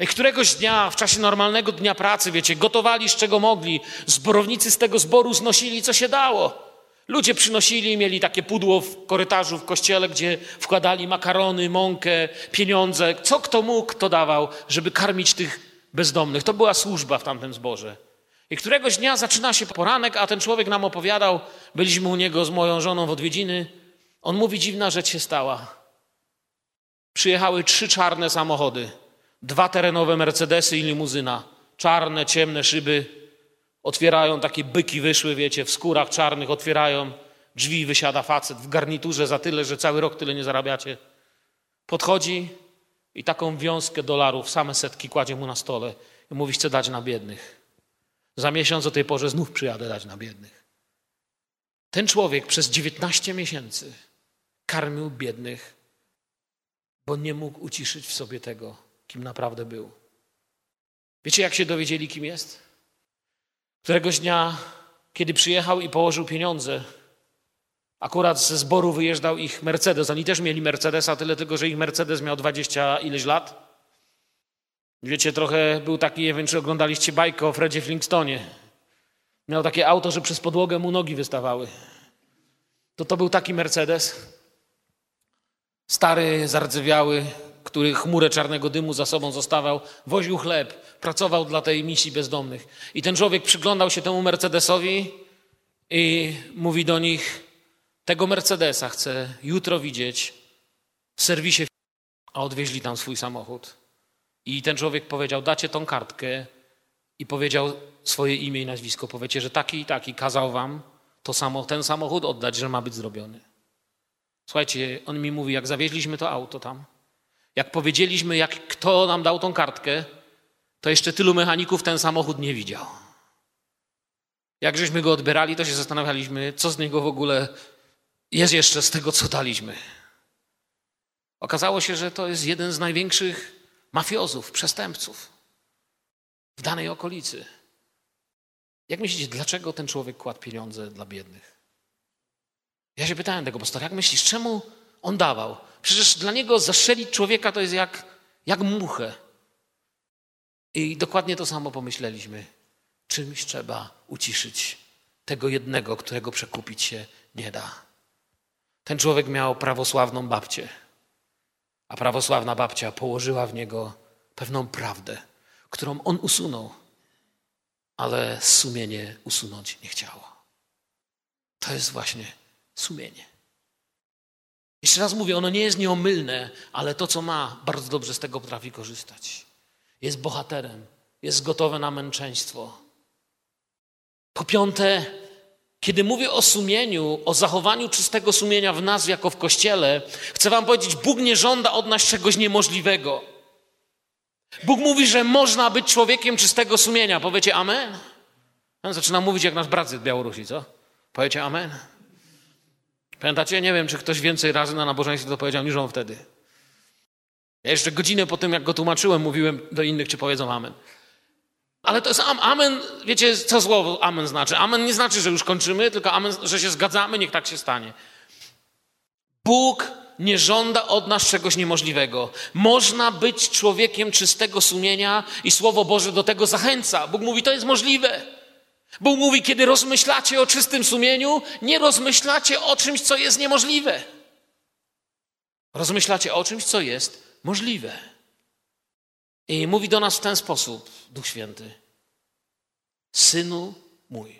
I któregoś dnia, w czasie normalnego dnia pracy, wiecie, gotowali z czego mogli. Zborownicy z tego zboru znosili, co się dało. Ludzie przynosili, mieli takie pudło w korytarzu w kościele, gdzie wkładali makarony, mąkę, pieniądze. Co kto mógł, to dawał, żeby karmić tych bezdomnych. To była służba w tamtym zborze. I któregoś dnia zaczyna się poranek, a ten człowiek nam opowiadał, byliśmy u niego z moją żoną w odwiedziny. On mówi, dziwna rzecz się stała. Przyjechały trzy czarne samochody, dwa terenowe Mercedesy i limuzyna. Czarne, ciemne szyby. Otwierają, takie byki wyszły, wiecie, w skórach czarnych otwierają. Drzwi wysiada facet w garniturze za tyle, że cały rok tyle nie zarabiacie. Podchodzi, i taką wiązkę dolarów, same setki kładzie mu na stole i mówi, chcę dać na biednych. Za miesiąc o tej porze znów przyjadę dać na biednych. Ten człowiek przez 19 miesięcy karmił biednych, bo nie mógł uciszyć w sobie tego, kim naprawdę był. Wiecie, jak się dowiedzieli, kim jest? Któregoś dnia, kiedy przyjechał i położył pieniądze Akurat ze zboru wyjeżdżał ich Mercedes. Oni też mieli Mercedesa, tyle tylko, że ich Mercedes miał dwadzieścia ileś lat. Wiecie, trochę był taki, nie wiem, czy oglądaliście bajkę o Fredzie Flintstonie. Miał takie auto, że przez podłogę mu nogi wystawały. To to był taki Mercedes. Stary, zardzewiały, który chmurę czarnego dymu za sobą zostawał, woził chleb, pracował dla tej misji bezdomnych. I ten człowiek przyglądał się temu Mercedesowi i mówi do nich: Tego Mercedesa chcę jutro widzieć w serwisie, a odwieźli tam swój samochód. I ten człowiek powiedział: Dacie tą kartkę, i powiedział swoje imię i nazwisko. Powiecie, że taki i taki kazał wam to samo, ten samochód oddać, że ma być zrobiony. Słuchajcie, on mi mówi, jak zawieźliśmy to auto tam, jak powiedzieliśmy, jak kto nam dał tą kartkę, to jeszcze tylu mechaników ten samochód nie widział. Jak żeśmy go odbierali, to się zastanawialiśmy, co z niego w ogóle jest jeszcze z tego, co daliśmy. Okazało się, że to jest jeden z największych mafiozów, przestępców w danej okolicy. Jak myślicie, dlaczego ten człowiek kładł pieniądze dla biednych? Ja się pytałem tego pastora, jak myślisz, czemu on dawał? Przecież dla niego zastrzelić człowieka to jest jak, jak muchę. I dokładnie to samo pomyśleliśmy. Czymś trzeba uciszyć tego jednego, którego przekupić się nie da. Ten człowiek miał prawosławną babcię, a prawosławna babcia położyła w niego pewną prawdę którą on usunął, ale sumienie usunąć nie chciało. To jest właśnie sumienie. Jeszcze raz mówię, ono nie jest nieomylne, ale to, co ma, bardzo dobrze z tego potrafi korzystać. Jest bohaterem, jest gotowe na męczeństwo. Po piąte, kiedy mówię o sumieniu, o zachowaniu czystego sumienia w nas jako w kościele, chcę Wam powiedzieć, Bóg nie żąda od nas czegoś niemożliwego. Bóg mówi, że można być człowiekiem czystego sumienia. Powiecie amen? On zaczyna mówić jak nasz brat z Białorusi, co? Powiecie amen? Pamiętacie? Nie wiem, czy ktoś więcej razy na nabożeństwie to powiedział niż on wtedy. Ja jeszcze godzinę po tym, jak go tłumaczyłem, mówiłem do innych, czy powiedzą amen. Ale to jest amen, wiecie, co słowo amen znaczy? Amen nie znaczy, że już kończymy, tylko amen, że się zgadzamy, niech tak się stanie. Bóg nie żąda od nas czegoś niemożliwego. Można być człowiekiem czystego sumienia i Słowo Boże do tego zachęca. Bóg mówi, to jest możliwe. Bóg mówi, kiedy rozmyślacie o czystym sumieniu, nie rozmyślacie o czymś, co jest niemożliwe. Rozmyślacie o czymś, co jest możliwe. I mówi do nas w ten sposób Duch Święty. Synu mój,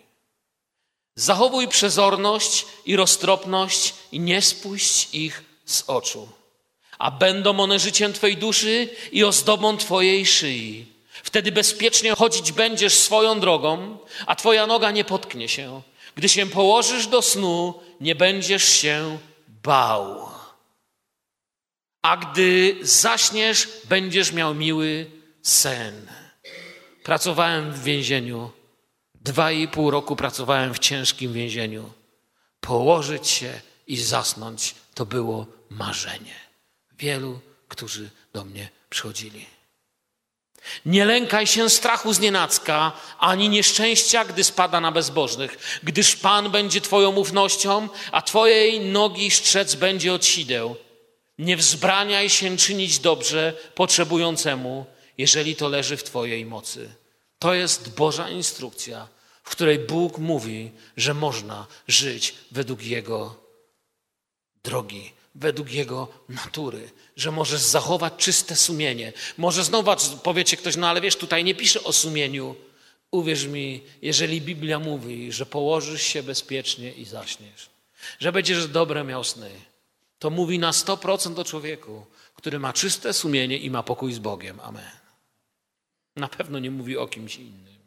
zachowuj przezorność i roztropność i nie spuść ich z oczu, a będą one życiem Twojej duszy i ozdobą Twojej szyi. Wtedy bezpiecznie chodzić będziesz swoją drogą, a Twoja noga nie potknie się. Gdy się położysz do snu, nie będziesz się bał. A gdy zaśniesz, będziesz miał miły sen. Pracowałem w więzieniu. Dwa i pół roku pracowałem w ciężkim więzieniu. Położyć się i zasnąć to było marzenie. Wielu, którzy do mnie przychodzili. Nie lękaj się strachu z nienacka, ani nieszczęścia, gdy spada na bezbożnych, gdyż Pan będzie Twoją ufnością, a Twojej nogi strzec będzie od sideł. Nie wzbraniaj się czynić dobrze potrzebującemu, jeżeli to leży w Twojej mocy. To jest Boża instrukcja, w której Bóg mówi, że można żyć według Jego drogi, według Jego natury, że możesz zachować czyste sumienie. Może znowu powiecie ktoś, no ale wiesz, tutaj nie pisze o sumieniu. Uwierz mi, jeżeli Biblia mówi, że położysz się bezpiecznie i zaśniesz, że będziesz dobre miał sny, to mówi na 100% o człowieku, który ma czyste sumienie i ma pokój z Bogiem. Amen. Na pewno nie mówi o kimś innym.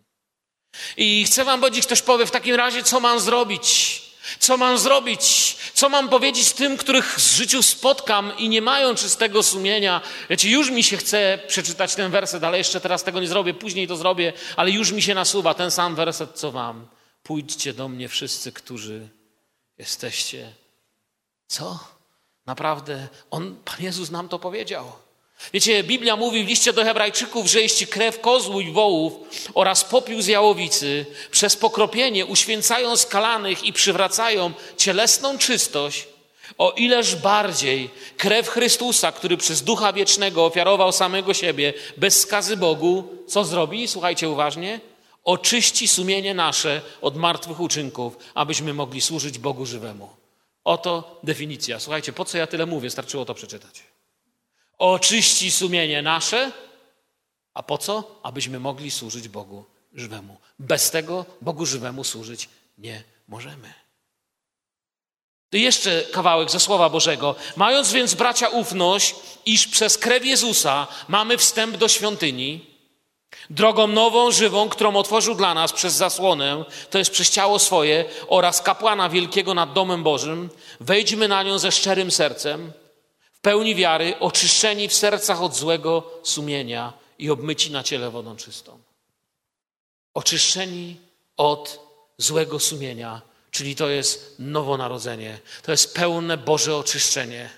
I chcę wam powiedzieć, ktoś powie w takim razie, co mam zrobić? Co mam zrobić? Co mam powiedzieć tym, których w życiu spotkam i nie mają czystego sumienia? Wiecie, już mi się chce przeczytać ten werset, ale jeszcze teraz tego nie zrobię, później to zrobię, ale już mi się nasuwa ten sam werset, co wam. Pójdźcie do mnie wszyscy, którzy jesteście. Co? Naprawdę? On, Pan Jezus nam to powiedział. Wiecie, Biblia mówi w liście do Hebrajczyków, że jeśli krew kozłu i wołów oraz popiół z jałowicy przez pokropienie uświęcają skalanych i przywracają cielesną czystość, O ileż bardziej krew Chrystusa, który przez Ducha Wiecznego ofiarował samego siebie bez skazy Bogu, co zrobi? Słuchajcie uważnie. Oczyści sumienie nasze od martwych uczynków, abyśmy mogli służyć Bogu żywemu. Oto definicja. Słuchajcie, po co ja tyle mówię? Starczyło to przeczytać. Oczyści sumienie nasze, a po co? Abyśmy mogli służyć Bogu żywemu. Bez tego Bogu żywemu służyć nie możemy. To jeszcze kawałek ze Słowa Bożego. Mając więc, bracia, ufność, iż przez krew Jezusa mamy wstęp do świątyni, drogą nową, żywą, którą otworzył dla nas przez zasłonę, to jest przez ciało swoje oraz kapłana wielkiego nad domem Bożym, wejdźmy na nią ze szczerym sercem, w pełni wiary, oczyszczeni w sercach od złego sumienia i obmyci na ciele wodą czystą. Oczyszczeni od złego sumienia Czyli to jest nowonarodzenie, to jest pełne Boże oczyszczenie.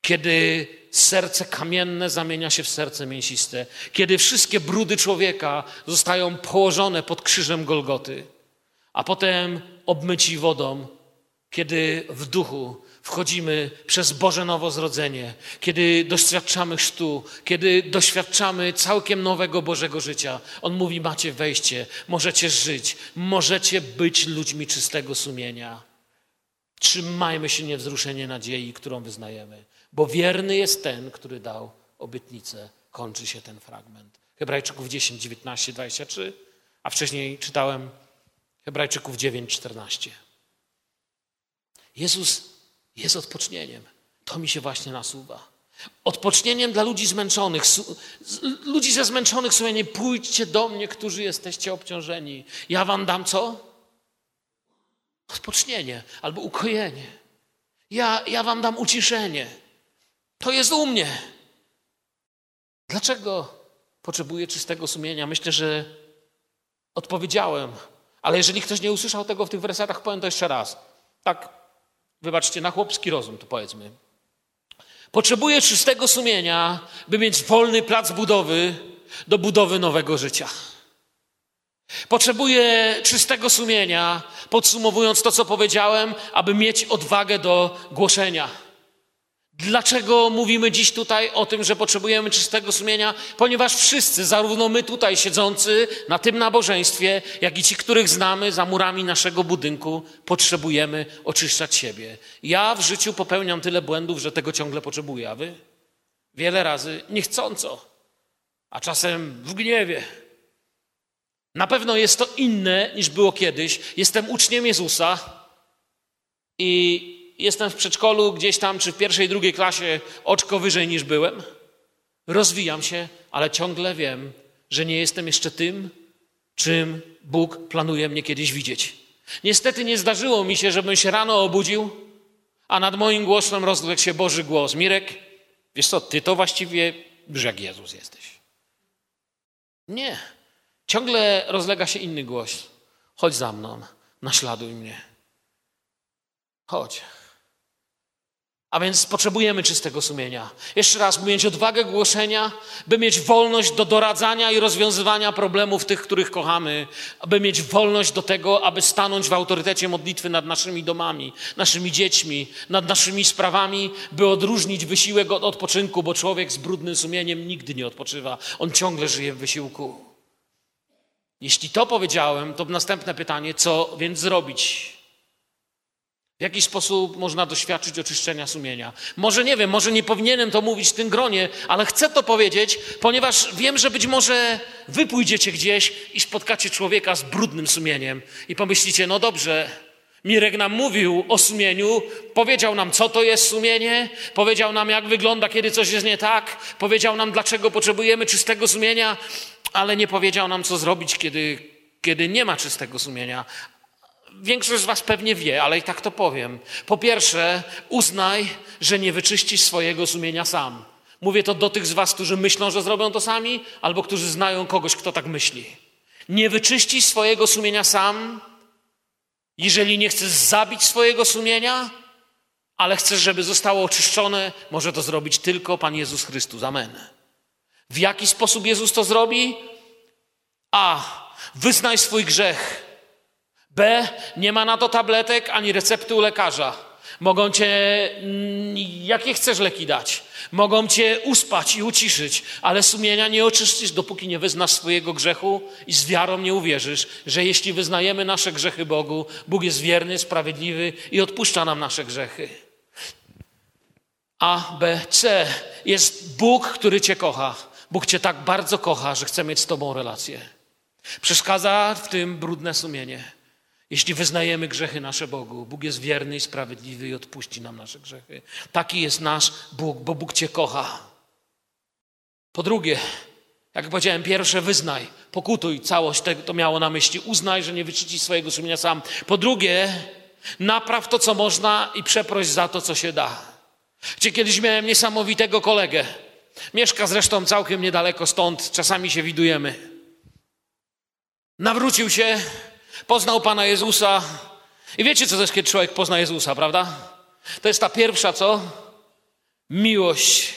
Kiedy serce kamienne zamienia się w serce mięsiste, kiedy wszystkie brudy człowieka zostają położone pod krzyżem Golgoty, a potem obmyci wodą, kiedy w duchu wchodzimy przez Boże Nowozrodzenie, kiedy doświadczamy chrztu, kiedy doświadczamy całkiem nowego Bożego życia. On mówi: Macie wejście, możecie żyć, możecie być ludźmi czystego sumienia. Trzymajmy się niewzruszenie nadziei, którą wyznajemy, bo wierny jest ten, który dał obietnicę. Kończy się ten fragment. Hebrajczyków 10, 19, 23, a wcześniej czytałem Hebrajczyków 9, 14. Jezus jest odpocznieniem. To mi się właśnie nasuwa. Odpocznieniem dla ludzi zmęczonych. Ludzi ze zmęczonych sumienie, pójdźcie do mnie, którzy jesteście obciążeni. Ja wam dam co? Odpocznienie albo ukojenie. Ja, ja wam dam uciszenie. To jest u mnie. Dlaczego potrzebuję czystego sumienia? Myślę, że odpowiedziałem. Ale jeżeli ktoś nie usłyszał tego w tych wersetach, powiem to jeszcze raz. Tak wybaczcie, na chłopski rozum to powiedzmy. Potrzebuję czystego sumienia, by mieć wolny plac budowy do budowy nowego życia. Potrzebuję czystego sumienia, podsumowując to, co powiedziałem, aby mieć odwagę do głoszenia. Dlaczego mówimy dziś tutaj o tym, że potrzebujemy czystego sumienia? Ponieważ wszyscy, zarówno my tutaj siedzący na tym nabożeństwie, jak i ci, których znamy za murami naszego budynku, potrzebujemy oczyszczać siebie. Ja w życiu popełniam tyle błędów, że tego ciągle potrzebuję, a wy? Wiele razy niechcąco, a czasem w gniewie. Na pewno jest to inne niż było kiedyś. Jestem uczniem Jezusa i jestem w przedszkolu gdzieś tam, czy w pierwszej, drugiej klasie oczko wyżej niż byłem. Rozwijam się, ale ciągle wiem, że nie jestem jeszcze tym, czym Bóg planuje mnie kiedyś widzieć. Niestety nie zdarzyło mi się, żebym się rano obudził, a nad moim głosem rozległ się Boży głos. Mirek, wiesz co, ty to właściwie już jak Jezus jesteś. Nie. Ciągle rozlega się inny głos. Chodź za mną, naśladuj mnie. Chodź. A więc potrzebujemy czystego sumienia. Jeszcze raz, by mieć odwagę głoszenia, by mieć wolność do doradzania i rozwiązywania problemów tych, których kochamy, aby mieć wolność do tego, aby stanąć w autorytecie modlitwy nad naszymi domami, naszymi dziećmi, nad naszymi sprawami, by odróżnić wysiłek od odpoczynku, bo człowiek z brudnym sumieniem nigdy nie odpoczywa. On ciągle żyje w wysiłku. Jeśli to powiedziałem, to następne pytanie, co więc zrobić? W jaki sposób można doświadczyć oczyszczenia sumienia? Może nie wiem, może nie powinienem to mówić w tym gronie, ale chcę to powiedzieć, ponieważ wiem, że być może wy pójdziecie gdzieś i spotkacie człowieka z brudnym sumieniem i pomyślicie, no dobrze, Mirek nam mówił o sumieniu, powiedział nam, co to jest sumienie, powiedział nam, jak wygląda, kiedy coś jest nie tak, powiedział nam, dlaczego potrzebujemy czystego sumienia, ale nie powiedział nam, co zrobić, kiedy, kiedy nie ma czystego sumienia. Większość z Was pewnie wie, ale i tak to powiem. Po pierwsze, uznaj, że nie wyczyścisz swojego sumienia sam. Mówię to do tych z Was, którzy myślą, że zrobią to sami, albo którzy znają kogoś, kto tak myśli. Nie wyczyścisz swojego sumienia sam, jeżeli nie chcesz zabić swojego sumienia, ale chcesz, żeby zostało oczyszczone, może to zrobić tylko Pan Jezus Chrystus. Amen. W jaki sposób Jezus to zrobi? A. Wyznaj swój grzech B. Nie ma na to tabletek ani recepty u lekarza. Mogą cię, mm, jakie chcesz leki dać. Mogą cię uspać i uciszyć, ale sumienia nie oczyścisz, dopóki nie wyznasz swojego grzechu i z wiarą nie uwierzysz, że jeśli wyznajemy nasze grzechy Bogu, Bóg jest wierny, sprawiedliwy i odpuszcza nam nasze grzechy. A, B, C. Jest Bóg, który Cię kocha. Bóg Cię tak bardzo kocha, że chce mieć z Tobą relację. Przeszkadza w tym brudne sumienie. Jeśli wyznajemy grzechy nasze Bogu, Bóg jest wierny i sprawiedliwy i odpuści nam nasze grzechy. Taki jest nasz Bóg, bo Bóg Cię kocha. Po drugie, jak powiedziałem, pierwsze wyznaj, pokutuj, całość tego to miało na myśli. Uznaj, że nie wyczyci swojego sumienia sam. Po drugie, napraw to, co można i przeproś za to, co się da. Gdzie kiedyś miałem niesamowitego kolegę. Mieszka zresztą całkiem niedaleko stąd, czasami się widujemy. Nawrócił się, Poznał Pana Jezusa. I wiecie, co to jest, kiedy człowiek pozna Jezusa, prawda? To jest ta pierwsza, co? Miłość.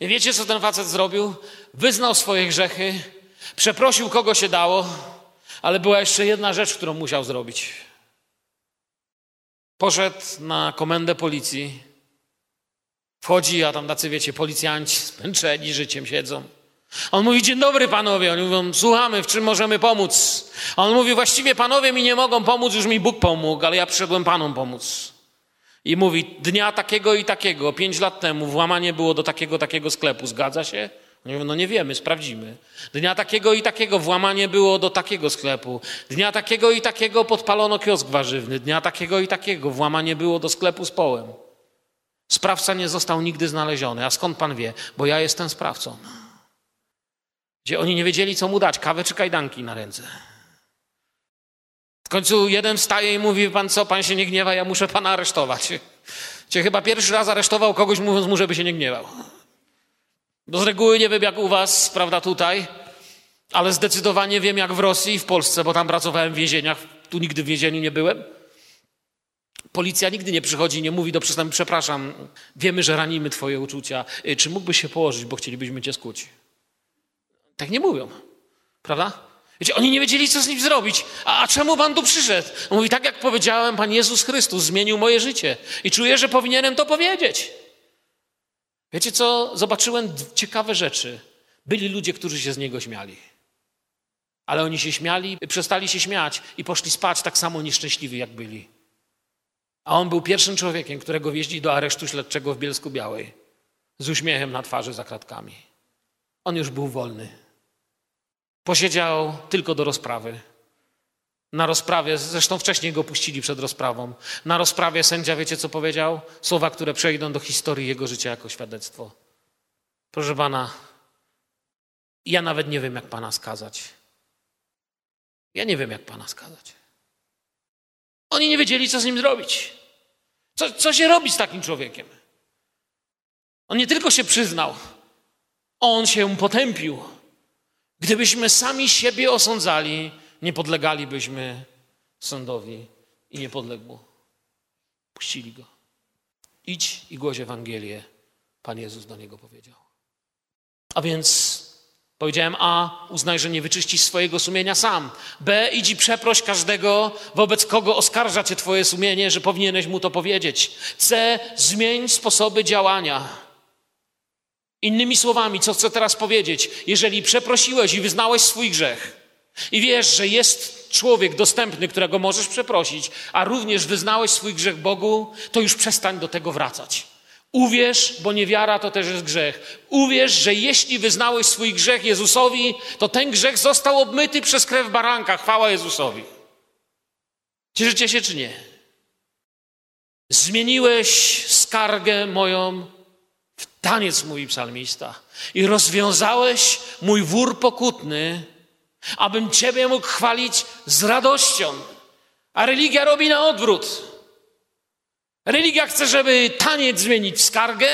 I wiecie, co ten facet zrobił? Wyznał swoje grzechy, przeprosił kogo się dało, ale była jeszcze jedna rzecz, którą musiał zrobić. Poszedł na komendę policji. Wchodzi, a tam tacy, wiecie, policjanci zmęczeni życiem siedzą. On mówi, dzień dobry panowie. Oni mówią, słuchamy, w czym możemy pomóc? A on mówi, właściwie panowie mi nie mogą pomóc, już mi Bóg pomógł, ale ja przyszedłem panom pomóc. I mówi, dnia takiego i takiego, pięć lat temu włamanie było do takiego, takiego sklepu, zgadza się? Oni mówią, no nie wiemy, sprawdzimy. Dnia takiego i takiego włamanie było do takiego sklepu. Dnia takiego i takiego podpalono kiosk warzywny. Dnia takiego i takiego włamanie było do sklepu z połem. Sprawca nie został nigdy znaleziony. A skąd pan wie? Bo ja jestem sprawcą gdzie oni nie wiedzieli, co mu dać, kawę czy kajdanki na ręce. W końcu jeden wstaje i mówi, pan co, pan się nie gniewa, ja muszę pana aresztować. Cię chyba pierwszy raz aresztował kogoś, mówiąc mu, żeby się nie gniewał. Bo z reguły nie wiem jak u was, prawda, tutaj, ale zdecydowanie wiem jak w Rosji i w Polsce, bo tam pracowałem w więzieniach, tu nigdy w więzieniu nie byłem. Policja nigdy nie przychodzi, nie mówi do przestępcy, przepraszam, wiemy, że ranimy twoje uczucia, y, czy mógłbyś się położyć, bo chcielibyśmy cię skuć. Tak nie mówią. Prawda? Wiecie, oni nie wiedzieli, co z nim zrobić. A, czemu Pan tu przyszedł? On mówi, tak jak powiedziałem, Pan Jezus Chrystus zmienił moje życie. I czuję, że powinienem to powiedzieć. Wiecie co? Zobaczyłem ciekawe rzeczy. Byli ludzie, którzy się z niego śmiali. Ale oni się śmiali, przestali się śmiać i poszli spać tak samo nieszczęśliwi, jak byli. A on był pierwszym człowiekiem, którego wieźli do aresztu śledczego w Bielsku Białej. Z uśmiechem na twarzy za kratkami. On już był wolny. Posiedział tylko do rozprawy. Na rozprawie, zresztą wcześniej go puścili przed rozprawą. Na rozprawie sędzia, wiecie co powiedział? Słowa, które przejdą do historii jego życia jako świadectwo. Proszę pana, ja nawet nie wiem, jak pana skazać. Ja nie wiem, jak pana skazać. Oni nie wiedzieli, co z nim zrobić. Co, co się robi z takim człowiekiem? On nie tylko się przyznał, on się potępił. Gdybyśmy sami siebie osądzali, nie podlegalibyśmy sądowi i niepodległo. Puścili go. Idź i głoś Ewangelię, Pan Jezus do niego powiedział. A więc powiedziałem A, uznaj, że nie wyczyścisz swojego sumienia sam. B, idź i przeproś każdego, wobec kogo oskarża cię twoje sumienie, że powinieneś mu to powiedzieć. C, zmień sposoby działania. Innymi słowami, co chcę teraz powiedzieć, jeżeli przeprosiłeś i wyznałeś swój grzech i wiesz, że jest człowiek dostępny, którego możesz przeprosić, a również wyznałeś swój grzech Bogu, to już przestań do tego wracać. Uwierz, bo niewiara to też jest grzech. Uwierz, że jeśli wyznałeś swój grzech Jezusowi, to ten grzech został obmyty przez krew baranka. Chwała Jezusowi. Cieszycie się czy nie? Zmieniłeś skargę moją taniec, mówi psalmista. I rozwiązałeś mój wór pokutny, abym Ciebie mógł chwalić z radością. A religia robi na odwrót. Religia chce, żeby taniec zmienić w skargę,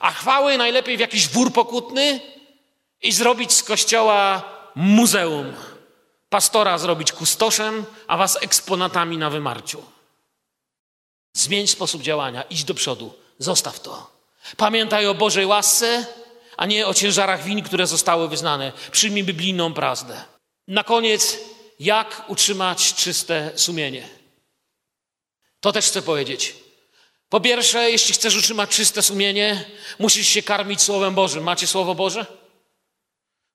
a chwały najlepiej w jakiś wór pokutny i zrobić z kościoła muzeum. Pastora zrobić kustoszem, a was eksponatami na wymarciu. Zmień sposób działania, idź do przodu, zostaw to. Pamiętaj o Bożej łasce, a nie o ciężarach win, które zostały wyznane. Przyjmij biblijną prawdę. Na koniec, jak utrzymać czyste sumienie? To też chcę powiedzieć. Po pierwsze, jeśli chcesz utrzymać czyste sumienie, musisz się karmić Słowem Bożym. Macie Słowo Boże?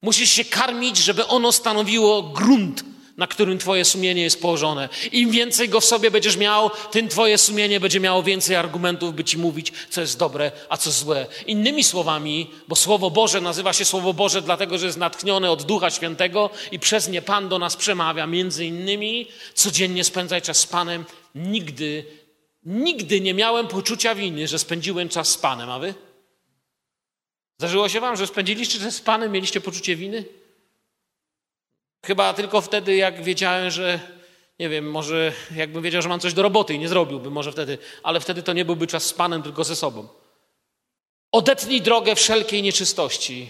Musisz się karmić, żeby ono stanowiło grunt, na którym Twoje sumienie jest położone. Im więcej go w sobie będziesz miał, tym Twoje sumienie będzie miało więcej argumentów, by Ci mówić, co jest dobre, a co złe. Innymi słowami, bo Słowo Boże nazywa się Słowo Boże, dlatego że jest natchnione od Ducha Świętego i przez nie Pan do nas przemawia. Między innymi codziennie spędzaj czas z Panem. Nigdy, nigdy nie miałem poczucia winy, że spędziłem czas z Panem, a Wy? Zdarzyło się Wam, że spędziliście czas z Panem, mieliście poczucie winy? Chyba tylko wtedy, jak wiedziałem, że nie wiem, może jakbym wiedział, że mam coś do roboty i nie zrobiłbym, może wtedy, ale wtedy to nie byłby czas z Panem, tylko ze sobą. Odetnij drogę wszelkiej nieczystości.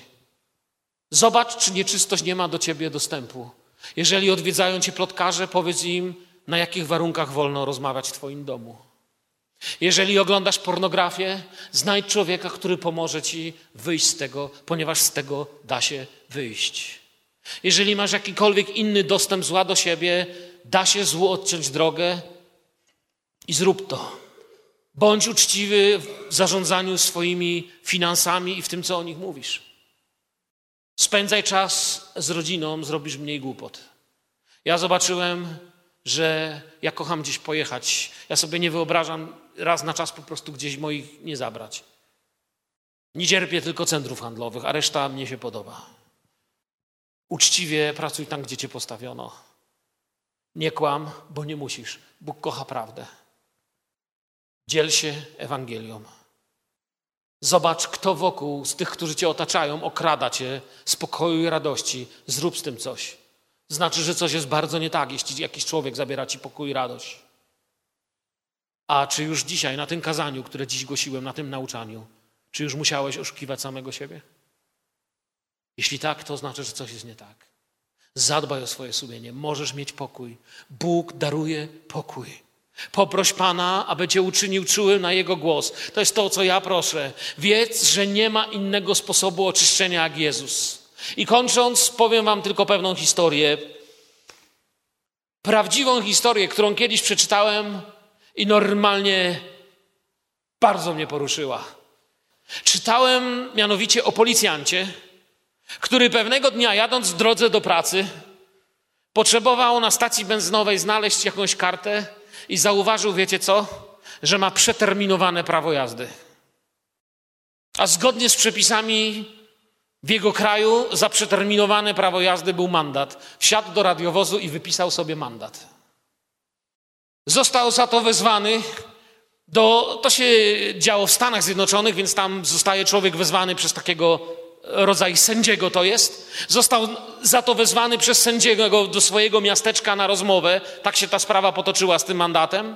Zobacz, czy nieczystość nie ma do ciebie dostępu. Jeżeli odwiedzają cię plotkarze, powiedz im, na jakich warunkach wolno rozmawiać w twoim domu. Jeżeli oglądasz pornografię, znajdź człowieka, który pomoże ci wyjść z tego, ponieważ z tego da się wyjść. Jeżeli masz jakikolwiek inny dostęp zła do siebie, da się złu odciąć drogę i zrób to. Bądź uczciwy w zarządzaniu swoimi finansami i w tym, co o nich mówisz. Spędzaj czas z rodziną, zrobisz mniej głupot. Ja zobaczyłem, że ja kocham gdzieś pojechać. Ja sobie nie wyobrażam raz na czas po prostu gdzieś moich nie zabrać. Nie cierpię tylko centrów handlowych, a reszta mnie się podoba. Uczciwie pracuj tam, gdzie cię postawiono. Nie kłam, bo nie musisz. Bóg kocha prawdę. Dziel się Ewangelią. Zobacz, kto wokół z tych, którzy cię otaczają, okrada cię spokoju i radości. Zrób z tym coś. Znaczy, że coś jest bardzo nie tak, jeśli jakiś człowiek zabiera ci pokój i radość. A czy już dzisiaj, na tym kazaniu, które dziś głosiłem, na tym nauczaniu, czy już musiałeś oszukiwać samego siebie? Jeśli tak, to znaczy, że coś jest nie tak. Zadbaj o swoje sumienie, możesz mieć pokój. Bóg daruje pokój. Poproś Pana, aby Cię uczynił czułym na Jego głos. To jest to, co ja proszę. Wiedz, że nie ma innego sposobu oczyszczenia jak Jezus. I kończąc, powiem Wam tylko pewną historię. Prawdziwą historię, którą kiedyś przeczytałem i normalnie bardzo mnie poruszyła. Czytałem mianowicie o policjancie, który pewnego dnia jadąc w drodze do pracy, potrzebował na stacji benzynowej znaleźć jakąś kartę i zauważył, wiecie co, że ma przeterminowane prawo jazdy. A zgodnie z przepisami w jego kraju za przeterminowane prawo jazdy był mandat. Wsiadł do radiowozu i wypisał sobie mandat. Został za to wezwany do. To się działo w Stanach Zjednoczonych, więc tam zostaje człowiek wezwany przez takiego rodzaj sędziego to jest. Został za to wezwany przez sędziego do swojego miasteczka na rozmowę. Tak się ta sprawa potoczyła z tym mandatem.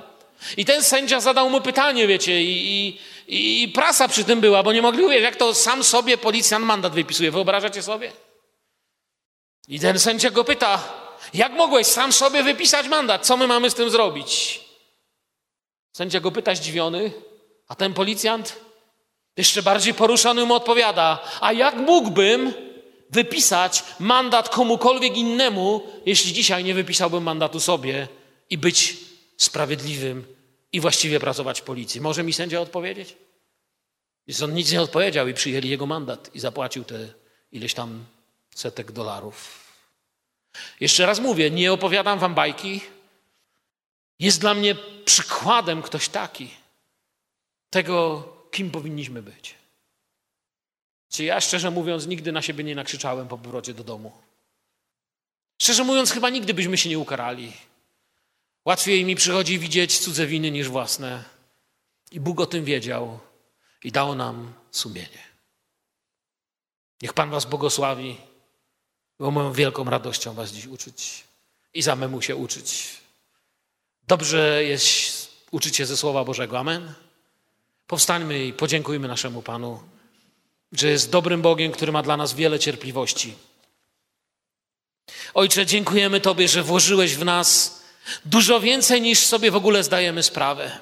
I ten sędzia zadał mu pytanie, wiecie, i, i, i prasa przy tym była, bo nie mogli uwierzyć, jak to sam sobie policjant mandat wypisuje. Wyobrażacie sobie? I ten sędzia go pyta, jak mogłeś sam sobie wypisać mandat? Co my mamy z tym zrobić? Sędzia go pyta zdziwiony, a ten policjant jeszcze bardziej poruszony mu odpowiada: A jak mógłbym wypisać mandat komukolwiek innemu, jeśli dzisiaj nie wypisałbym mandatu sobie i być sprawiedliwym i właściwie pracować w policji? Może mi sędzia odpowiedzieć? Więc on nic nie odpowiedział i przyjęli jego mandat i zapłacił te ileś tam setek dolarów. Jeszcze raz mówię, nie opowiadam wam bajki. Jest dla mnie przykładem ktoś taki tego, kim powinniśmy być. Czy ja, szczerze mówiąc, nigdy na siebie nie nakrzyczałem po powrocie do domu. Szczerze mówiąc, chyba nigdy byśmy się nie ukarali. Łatwiej mi przychodzi widzieć cudze winy niż własne. I Bóg o tym wiedział i dał nam sumienie. Niech Pan Was błogosławi, bo moją wielką radością Was dziś uczyć i samemu się uczyć. Dobrze jest uczyć się ze Słowa Bożego. Amen. Powstańmy i podziękujmy naszemu Panu, że jest dobrym Bogiem, który ma dla nas wiele cierpliwości. Ojcze, dziękujemy Tobie, że włożyłeś w nas dużo więcej niż sobie w ogóle zdajemy sprawę.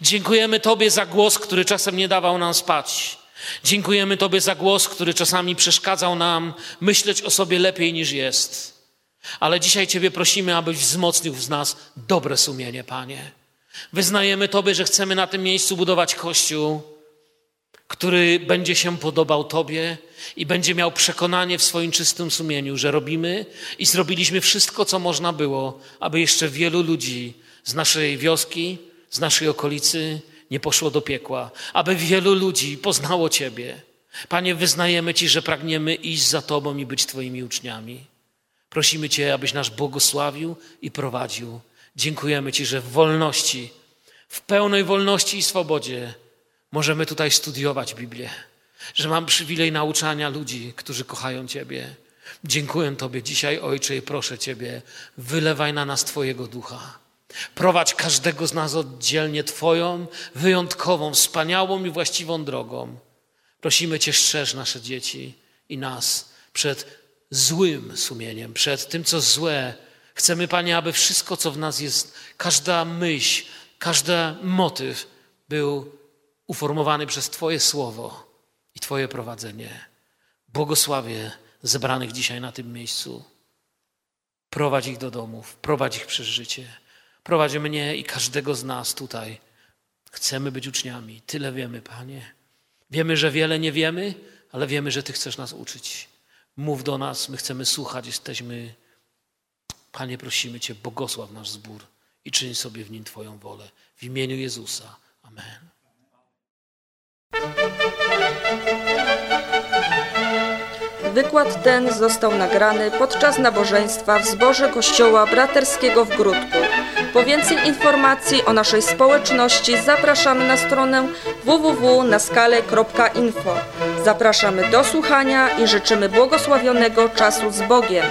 Dziękujemy Tobie za głos, który czasem nie dawał nam spać. Dziękujemy Tobie za głos, który czasami przeszkadzał nam myśleć o sobie lepiej niż jest. Ale dzisiaj Ciebie prosimy, abyś wzmocnił w nas dobre sumienie, Panie. Wyznajemy Tobie, że chcemy na tym miejscu budować kościół, który będzie się podobał Tobie i będzie miał przekonanie w swoim czystym sumieniu, że robimy i zrobiliśmy wszystko, co można było, aby jeszcze wielu ludzi z naszej wioski, z naszej okolicy nie poszło do piekła, aby wielu ludzi poznało Ciebie. Panie, wyznajemy Ci, że pragniemy iść za Tobą i być Twoimi uczniami. Prosimy Cię, abyś nas błogosławił i prowadził. Dziękujemy Ci, że w wolności, w pełnej wolności i swobodzie możemy tutaj studiować Biblię, że mam przywilej nauczania ludzi, którzy kochają Ciebie. Dziękuję Tobie dzisiaj, Ojcze, i proszę Ciebie, wylewaj na nas Twojego ducha. Prowadź każdego z nas oddzielnie Twoją wyjątkową, wspaniałą i właściwą drogą. Prosimy Cię, strzeż nasze dzieci i nas przed złym sumieniem, przed tym, co złe. Chcemy, Panie, aby wszystko, co w nas jest, każda myśl, każdy motyw był uformowany przez Twoje słowo i Twoje prowadzenie. Błogosławię zebranych dzisiaj na tym miejscu. Prowadź ich do domów, prowadź ich przez życie. Prowadź mnie i każdego z nas tutaj. Chcemy być uczniami. Tyle wiemy, Panie. Wiemy, że wiele nie wiemy, ale wiemy, że Ty chcesz nas uczyć. Mów do nas, my chcemy słuchać, jesteśmy. Panie, prosimy Cię, błogosław nasz zbór i czyń sobie w nim Twoją wolę. W imieniu Jezusa. Amen. Wykład ten został nagrany podczas nabożeństwa w zborze Kościoła Braterskiego w Grudku. Po więcej informacji o naszej społeczności zapraszamy na stronę www.naskale.info. Zapraszamy do słuchania i życzymy błogosławionego czasu z Bogiem.